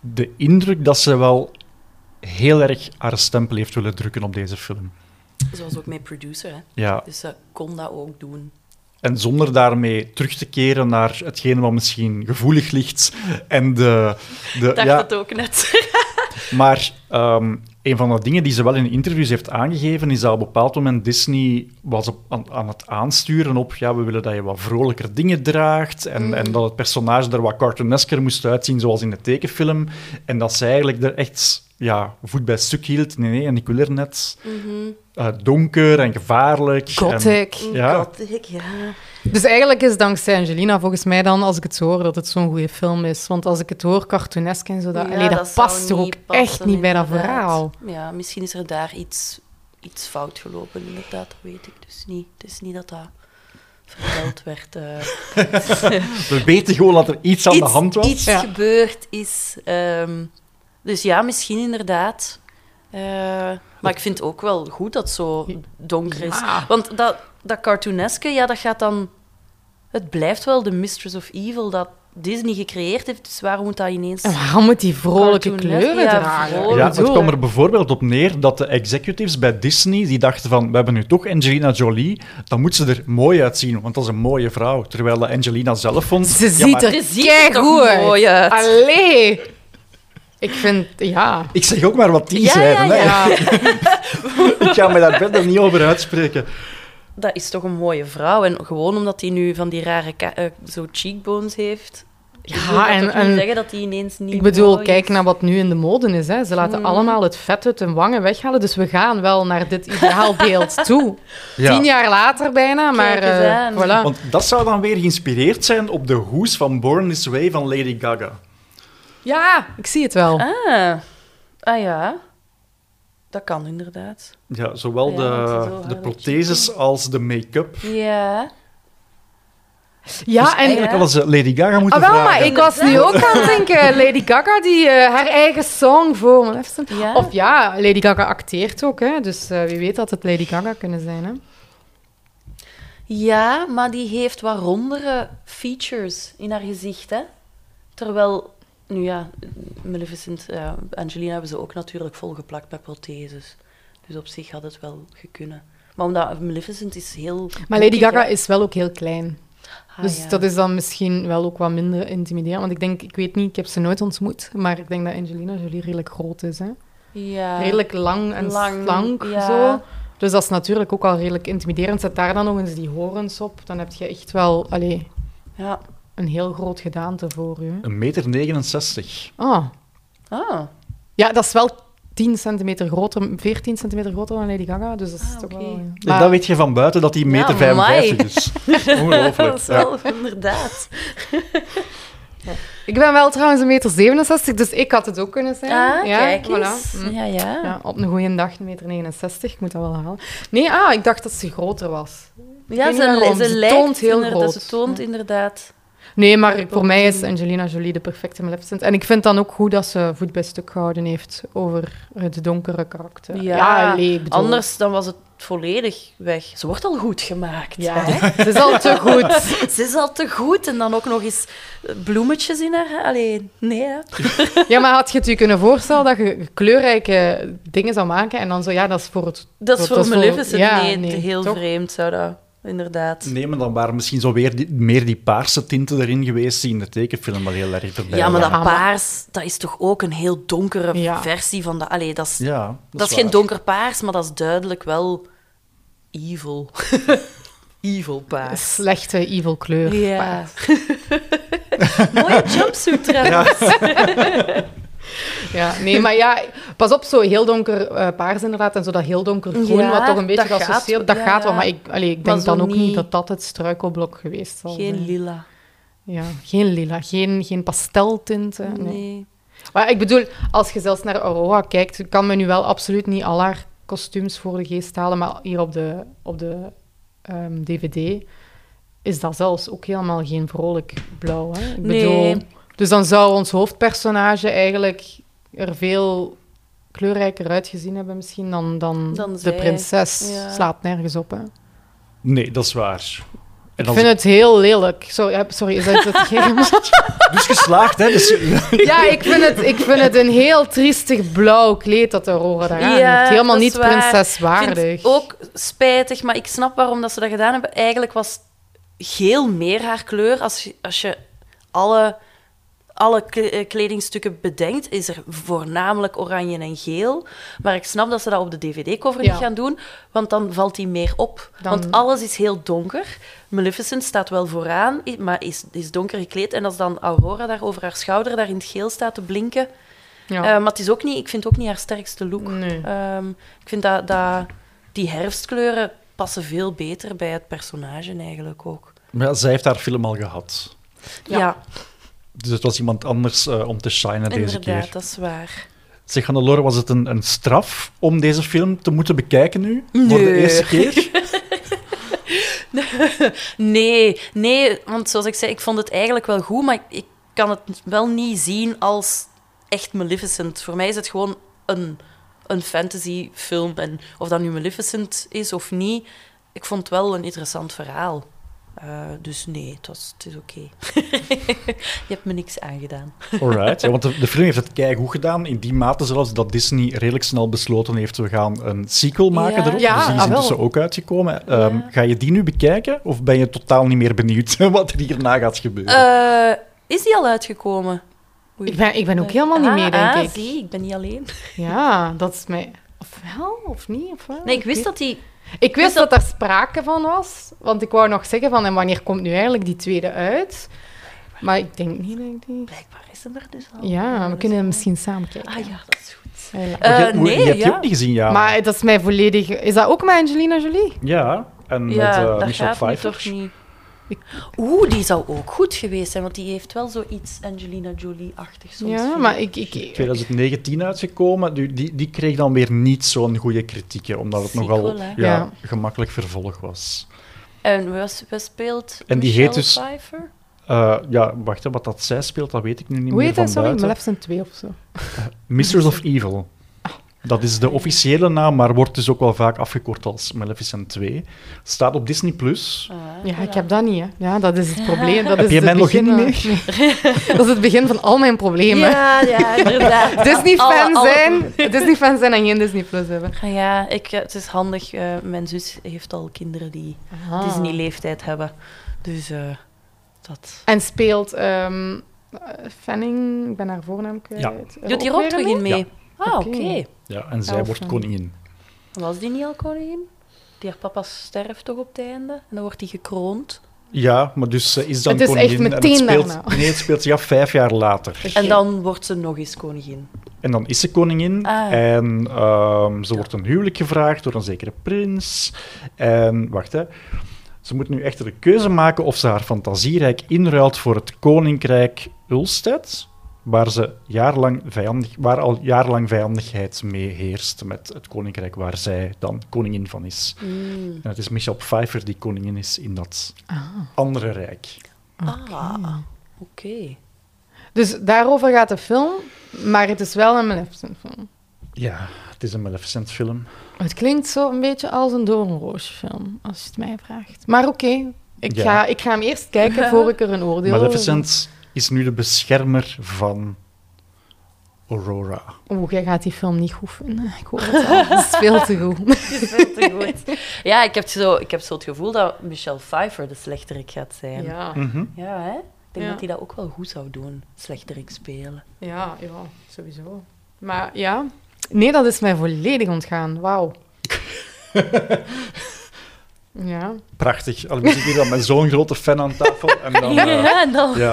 De indruk dat ze wel heel erg haar stempel heeft willen drukken op deze film. Zoals ook mijn producer, hè. Ja, Dus ze kon dat ook doen. En zonder daarmee terug te keren naar hetgene wat misschien gevoelig ligt. En de, de, Ik dacht ja, het ook net. *laughs* Maar ehm, een van de dingen die ze wel in interviews heeft aangegeven, is dat op een bepaald moment Disney was op, aan, aan het aansturen op ja, we willen dat je wat vrolijker dingen draagt en, Mm. en dat het personage er wat cartoonesker moest uitzien, zoals in de tekenfilm. En dat ze eigenlijk er echt ja, voet bij stuk hield. Nee, nee, en ik wil er net Mhm. eh, donker en gevaarlijk. en- Gothic. Ja. Gothic, ja. Dus eigenlijk is dankzij Angelina volgens mij dan, als ik het zo hoor, dat het zo'n goede film is. Want als ik het hoor, cartoonesk en zo, dat, Ja, allee, dat, past er ook echt niet bij dat verhaal. Ja, misschien is er daar iets, iets fout gelopen, inderdaad. Dat weet ik dus niet. Het is niet dat dat verteld *laughs* werd. eh. *laughs* We weten gewoon dat er iets aan de hand was. Iets Ja. gebeurd is. ehm, dus ja, misschien inderdaad. Eh, maar ik vind het ook wel goed dat het zo donker is. Ja. Want dat, dat cartooneske, ja, dat gaat dan... Het blijft wel de Mistress of Evil dat Disney gecreëerd heeft. Dus waarom moet dat ineens... En waarom moet die vrolijke kleuren ja, dragen? vrolijk. Ja, Ik het kwam er bijvoorbeeld op neer dat de executives bij Disney die dachten van, we hebben nu toch Angelina Jolie, dan moet ze er mooi uitzien, want dat is een mooie vrouw. Terwijl Angelina zelf vond... Ze ja, ziet maar er keigoed uit. mooi uit. Allee! Ik vind, ja... Ik zeg ook maar wat die Ja, zeiden. ja, ja. *laughs* Ik ga me daar verder niet over uitspreken. dat is toch een mooie vrouw. En gewoon omdat hij nu van die rare eh, zo cheekbones heeft. Ja, dat en- zeggen dat hij ineens niet Ik bedoel, mooi kijk is. naar wat nu in de mode is. Hè. Ze laten Mm. allemaal het vet uit hun wangen weghalen. Dus we gaan wel naar dit ideaalbeeld *laughs* toe. Ja. Tien jaar later bijna, maar eh, voilà. Want dat zou dan weer geïnspireerd zijn op de hoes van Born This Way van Lady Gaga. Ja, ik zie het wel. Ah. ah ja, dat kan inderdaad. Ja, zowel Ja, de, de protheses als de make-up. Ja. Ja, dus en... eigenlijk hadden ze Lady Gaga moeten Ah, wel, vragen. maar ik was nu ook aan het denken, *laughs* Lady Gaga die eh, haar eigen song voor Maleficent. Ja. Of ja, Lady Gaga acteert ook, hè, dus eh, wie weet dat het Lady Gaga kunnen zijn. Hè. Ja, maar die heeft wat rondere features in haar gezicht, hè. Terwijl, nu ja, Maleficent, ja, Angelina hebben ze ook natuurlijk volgeplakt met protheses. Dus op zich had het wel gekunnen. Maar omdat Maleficent is heel... Maar Lady Gaga is wel ook heel klein. Ah, dus ja. dat is dan misschien wel ook wat minder intimiderend. Want ik denk, ik weet niet, ik heb ze nooit ontmoet, maar ik denk dat Angelina Jolie redelijk groot is. Hè. Ja. Redelijk lang en Lang, slank, ja. zo. Dus dat is natuurlijk ook al redelijk intimiderend. Zet daar dan nog eens die horens op, dan heb je echt wel allee, Ja. een heel groot gedaante voor je. Een meter 69. Ah, Ah, ja, dat is wel 10 centimeter groter, 14 centimeter groter dan Lady Gaga. Dus dat is Ah, toch oké. wel... ja. Dus Maar- dat weet je van buiten, dat die meter Ja, amai. 55 is. *laughs* Ongelooflijk. dat is Ja. wel inderdaad. Ik ben wel trouwens een meter 67, dus ik had het ook kunnen zijn. Ah, ja, kijk voilà. eens. Mm. Ja, ja. Ja, op een goede dag een meter 69, ik moet dat wel halen. Nee, ah, ik dacht dat ze groter was. Ja, ze, ze, Ze lijkt toont heel inderdaad- groot. Ze toont Ja. inderdaad. Nee, maar voor mij is Angelina Jolie de perfecte Maleficent. En ik vind dan ook goed dat ze voet bij stuk gehouden heeft over het donkere karakter. Ja, allee, ik bedoel- Anders dan was het volledig weg. Ze wordt al goed gemaakt. Ja, hè. het is al te goed. *laughs* Ze is al te goed. En dan ook nog eens bloemetjes in haar. hè. Allee, nee. Hè. Ja, maar had je het je kunnen voorstellen dat je kleurrijke dingen zou maken en dan zo, ja, dat is voor het... Dat is voor Maleficent. ja, nee, nee, heel toch? vreemd zou dat. Inderdaad. Nee, maar dan waren misschien zo weer die, meer die paarse tinten erin geweest die in de tekenfilm wel heel erg erbij Ja, maar dat waren. Paars, dat is toch ook een heel donkere Ja. versie van dat. Allee, dat is, Ja, dat is geen donker paars, maar dat is duidelijk wel evil. *laughs* evil paars. Slechte evil kleur. Ja. *laughs* Mooie jumpsuit trouwens. *laughs* Ja, nee, maar ja, pas op, zo heel donker eh, paars inderdaad en zo dat heel donker groen, Ja, wat toch een beetje geassocieerd, dat ja, gaat wel, maar ik, allee, ik denk dan ook niet niet- dat dat het struikelblok geweest zal Geen zijn. lila. Ja, geen lila, geen, geen pasteltinten. Nee. Nee. Maar ik bedoel, als je zelfs naar Aurora kijkt, kan me nu wel absoluut niet al haar kostuums voor de geest halen, maar hier op de, op de ehm, DVD is dat zelfs ook helemaal geen vrolijk blauw. Hè? Ik Nee. bedoel, dus dan zou ons hoofdpersonage eigenlijk er veel kleurrijker uitgezien hebben misschien dan, dan, Dan de prinses. Ja. Slaat nergens op, hè. Nee, dat is waar. En Ik vind het heel lelijk. Ja, sorry, is dat het *laughs* geen... *laughs* Dus geslaagd, hè? Dus, *laughs* Ja, ik vind, het, ik vind het een heel triestig blauw kleed dat Aurora daar aan Ja, heeft. Helemaal niet waar. prinseswaardig. Ik vind het ook spijtig, maar ik snap waarom dat ze dat gedaan hebben. Eigenlijk was geel meer haar kleur. Als je, als je alle, alle eh, kledingstukken bedenkt, is er voornamelijk oranje en geel. Maar ik snap dat ze dat op de dvd-cover Ja. niet gaan doen, want dan valt die meer op. Dan- Want alles is heel donker. Maleficent staat wel vooraan, maar is, is donker gekleed. En als dan Aurora daar over haar schouder daar in het geel staat te blinken... Ja. Eh, maar het is ook niet, ik vind het ook niet haar sterkste look. Nee. Ehm, ik vind dat, dat die herfstkleuren passen veel beter bij het personage eigenlijk ook. maar ja, zij heeft haar film al gehad. Ja. Ja, Dus het was iemand anders eh, om te shinen deze inderdaad, keer. dat is waar. Zeg, Hannelore, was het een, een straf om deze film te moeten bekijken nu? Voor de eerste keer? *laughs* Nee, nee, want zoals ik zei, ik vond het eigenlijk wel goed, maar ik, ik kan het wel niet zien als echt Maleficent. Voor mij is het gewoon een, een fantasyfilm. En of dat nu Maleficent is of niet, ik vond het wel een interessant verhaal. Eh, dus nee, het, was, het is oké. *laughs* Je hebt me niks aangedaan. Alright. Ja, want de, de film heeft het keigoed gedaan. In die mate zelfs dat Disney redelijk snel besloten heeft, we gaan een sequel maken Ja. erop. Ja, dus die is ah, intussen ook uitgekomen. Ehm, Ja. Ga je die nu bekijken? Of ben je totaal niet meer benieuwd *laughs* wat er hierna gaat gebeuren? Eh, is die al uitgekomen? Oei. Ik ben, ik ben ook helemaal niet Ah, mee, denk ah, ik. zie, ik ben niet alleen. Ja, dat is mij... Of wel, of niet? Of wel? Nee, ik wist dat die Ik wist Is dat dat- daar sprake van was, want ik wou nog zeggen van en wanneer komt nu eigenlijk die tweede uit? Maar ik denk niet dat ik die... Blijkbaar is hem er dus al. Ja, we kunnen hem misschien samen kijken. Ah ja, dat is goed. Hela. Eh, hoe- nee, je hebt die ja. ook niet gezien, ja. Maar dat is mij volledig... Is dat ook met Angelina Jolie? Ja, en met Ja, eh, dat Michelle Pfeiffer. toch niet. Oeh, die zou ook goed geweest zijn, want die heeft wel zoiets Angelina Jolie-achtig soms. Ja, maar ik. ik... ik 2019 uitgekomen. Die, die, die kreeg dan weer niet zo'n goede kritieken, omdat het nogal Sequel, ja, Ja. gemakkelijk vervolg was. En wat, wat speelt En die Michelle heet dus- Pfeiffer? Eh, ja, wacht, hè, wat dat zij speelt, dat weet ik nu niet Hoe meer heet van hij? Sorry, buiten. Maleficent 2 of zo. Mistress of Evil. Dat is de officiële naam, maar wordt dus ook wel vaak afgekort als Maleficent 2. Staat op Disney+. Plus. Ah, Ja, ik heb dat niet, hè. Ja, dat is het probleem. Dat Heb is je het mijn login niet eh, *laughs* dat is het begin van al mijn problemen. Ja, ja, inderdaad. *laughs* Disney-fan Alle- zijn, Disney-fan zijn en geen Disney Plus hebben. Ah Ja, ik, eh, het is handig. eh, mijn zus heeft al kinderen die Ah. Disney-leeftijd hebben. Dus eh, dat... En speelt ehm, eh, Fanning, ik ben haar voornaam kwijt. Ja. Doet die ook er terug in mee? mee? Ah, Oké. Ja, en zij Elfen. wordt koningin. Was die niet al koningin? Die haar papa sterft toch op het einde? En dan wordt hij gekroond. Ja, maar dus ze is dan Het is echt koningin. en meteen het speelt, daarna. Nee, het speelt zich af vijf jaar later. En dan wordt ze nog eens koningin. En dan is ze koningin. Ah. En ehm, ze wordt een huwelijk gevraagd door een zekere prins. En wacht, hè. Ze moet nu echter de keuze maken of ze haar fantasierijk inruilt voor het koninkrijk Ulstedt, waar, ze jarenlang vijandig, waar al jarenlang vijandigheid mee heerst met het koninkrijk waar zij dan koningin van is. Mm. En het is Michelle Pfeiffer die koningin is in dat Ah, andere rijk. Ah, oké. Dus daarover gaat de film, maar het is wel een Maleficent film. Ja, het is een Maleficent film. Het klinkt zo een beetje als een doornroosje film, als je het mij vraagt. Maar oké, ik, Ja. ga, ik ga hem eerst kijken *laughs* voor ik er een oordeel over Maleficent is nu de beschermer van Aurora. Oeh, jij gaat die film niet goed vinden. Ik hoor het al. Het is veel te goed. *laughs* Het is veel te goed. Ja, ik heb, zo, ik heb zo het gevoel dat Michelle Pfeiffer de slechterik gaat zijn. Ja, Mhm. Ja, hè? Ik denk Ja. dat hij dat ook wel goed zou doen, slechterik spelen. ja, ja, sowieso. Maar ja, nee, dat is mij volledig ontgaan. Wauw. *laughs* ja. Prachtig. Al zit hier dan met zo'n grote fan aan tafel. En dan, eh, Ja, en dan... ja.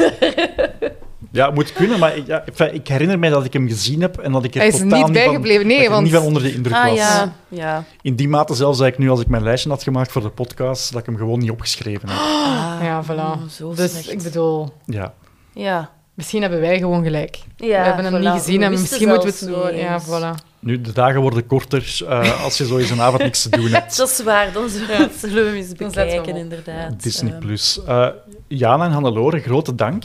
ja, het moet kunnen, maar ik, ja, ik herinner mij dat ik hem gezien heb en dat ik er Hij is totaal niet van, bijgebleven. dat ik Nee, want niet van onder de indruk Ah was. ja, ja. In die mate zelfs dat ik nu, als ik mijn lijstje had gemaakt voor de podcast, dat ik hem gewoon niet opgeschreven heb. Ah, ja, voilà. mm, zo dus slecht. ik bedoel, Ja. Ja. misschien hebben wij gewoon gelijk. ja we hebben hem voilà. niet gezien en misschien moeten we het niet Ja, voilà. Nu, de dagen worden korter eh, als je zo eens een avond niks te doen hebt. *laughs* Dat is waar, dan zullen we eens bekijken, inderdaad. Disney Plus. Eh, Jana en Hannelore, grote dank.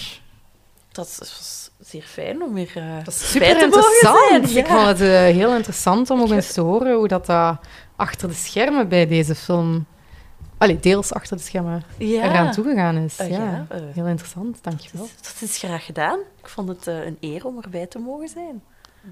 dat was zeer fijn om weer uh, Dat is super interessant. Ik vond het eh, heel interessant om ook eens te horen hoe dat, achter de schermen bij deze film... Allee, deels achter de schermen ja. eraan toegegaan is. Eh, ja. ja, eh, Heel interessant, dat, dankjewel. is, dat is graag gedaan. Ik vond het eh, een eer om erbij te mogen zijn.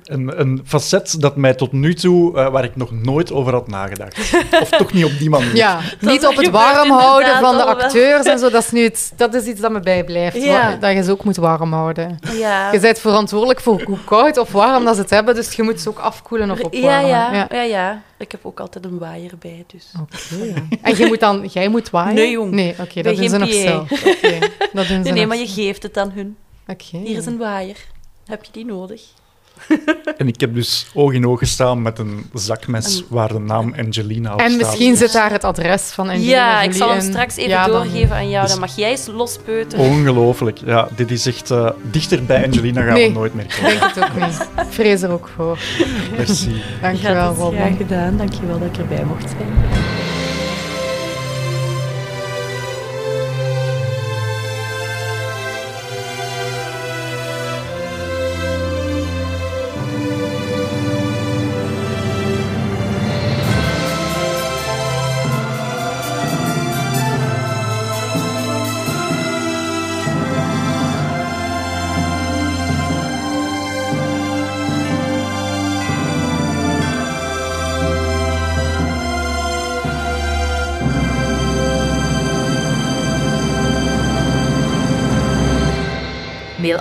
Een, een facet dat mij tot nu toe, eh, waar ik nog nooit over had nagedacht. *laughs* Of toch niet op die manier. Ja, niet op het warm houden van de wel. acteurs en zo. Dat is, nu het, dat is iets dat me bijblijft. Ja. Dat je ze ook moet warm houden. Ja, Je bent verantwoordelijk voor hoe koud of warm dat ze het hebben, dus je moet ze ook afkoelen of ja, opwarmen. ja, ja, ja. Ik heb ook altijd een waaier bij, dus... Oké. En jij moet dan, jij moet waaien? Nee, jong. Nee, oké, dat doen ze nog zelf. Oké, dat doen ze Nee, nee, maar je geeft het aan hun. Oké. Hier is een waaier. Heb je die nodig? En ik heb dus oog in oog gestaan met een zakmes En- waar de naam Angelina op En staat. misschien zit daar het adres van Angelina ja, ik zal hem straks even Ja, dan- doorgeven aan jou. Dus- Dan mag jij eens lospeuteren. Ongelooflijk. Ja, dit is echt... eh, dichter bij Angelina gaan Nee. we nooit meer Ik komen. denk het ook niet. Ik vrees er ook voor. Merci. Dankjewel, ja, is graag Robin. gedaan. Dankjewel dat ik erbij mocht zijn.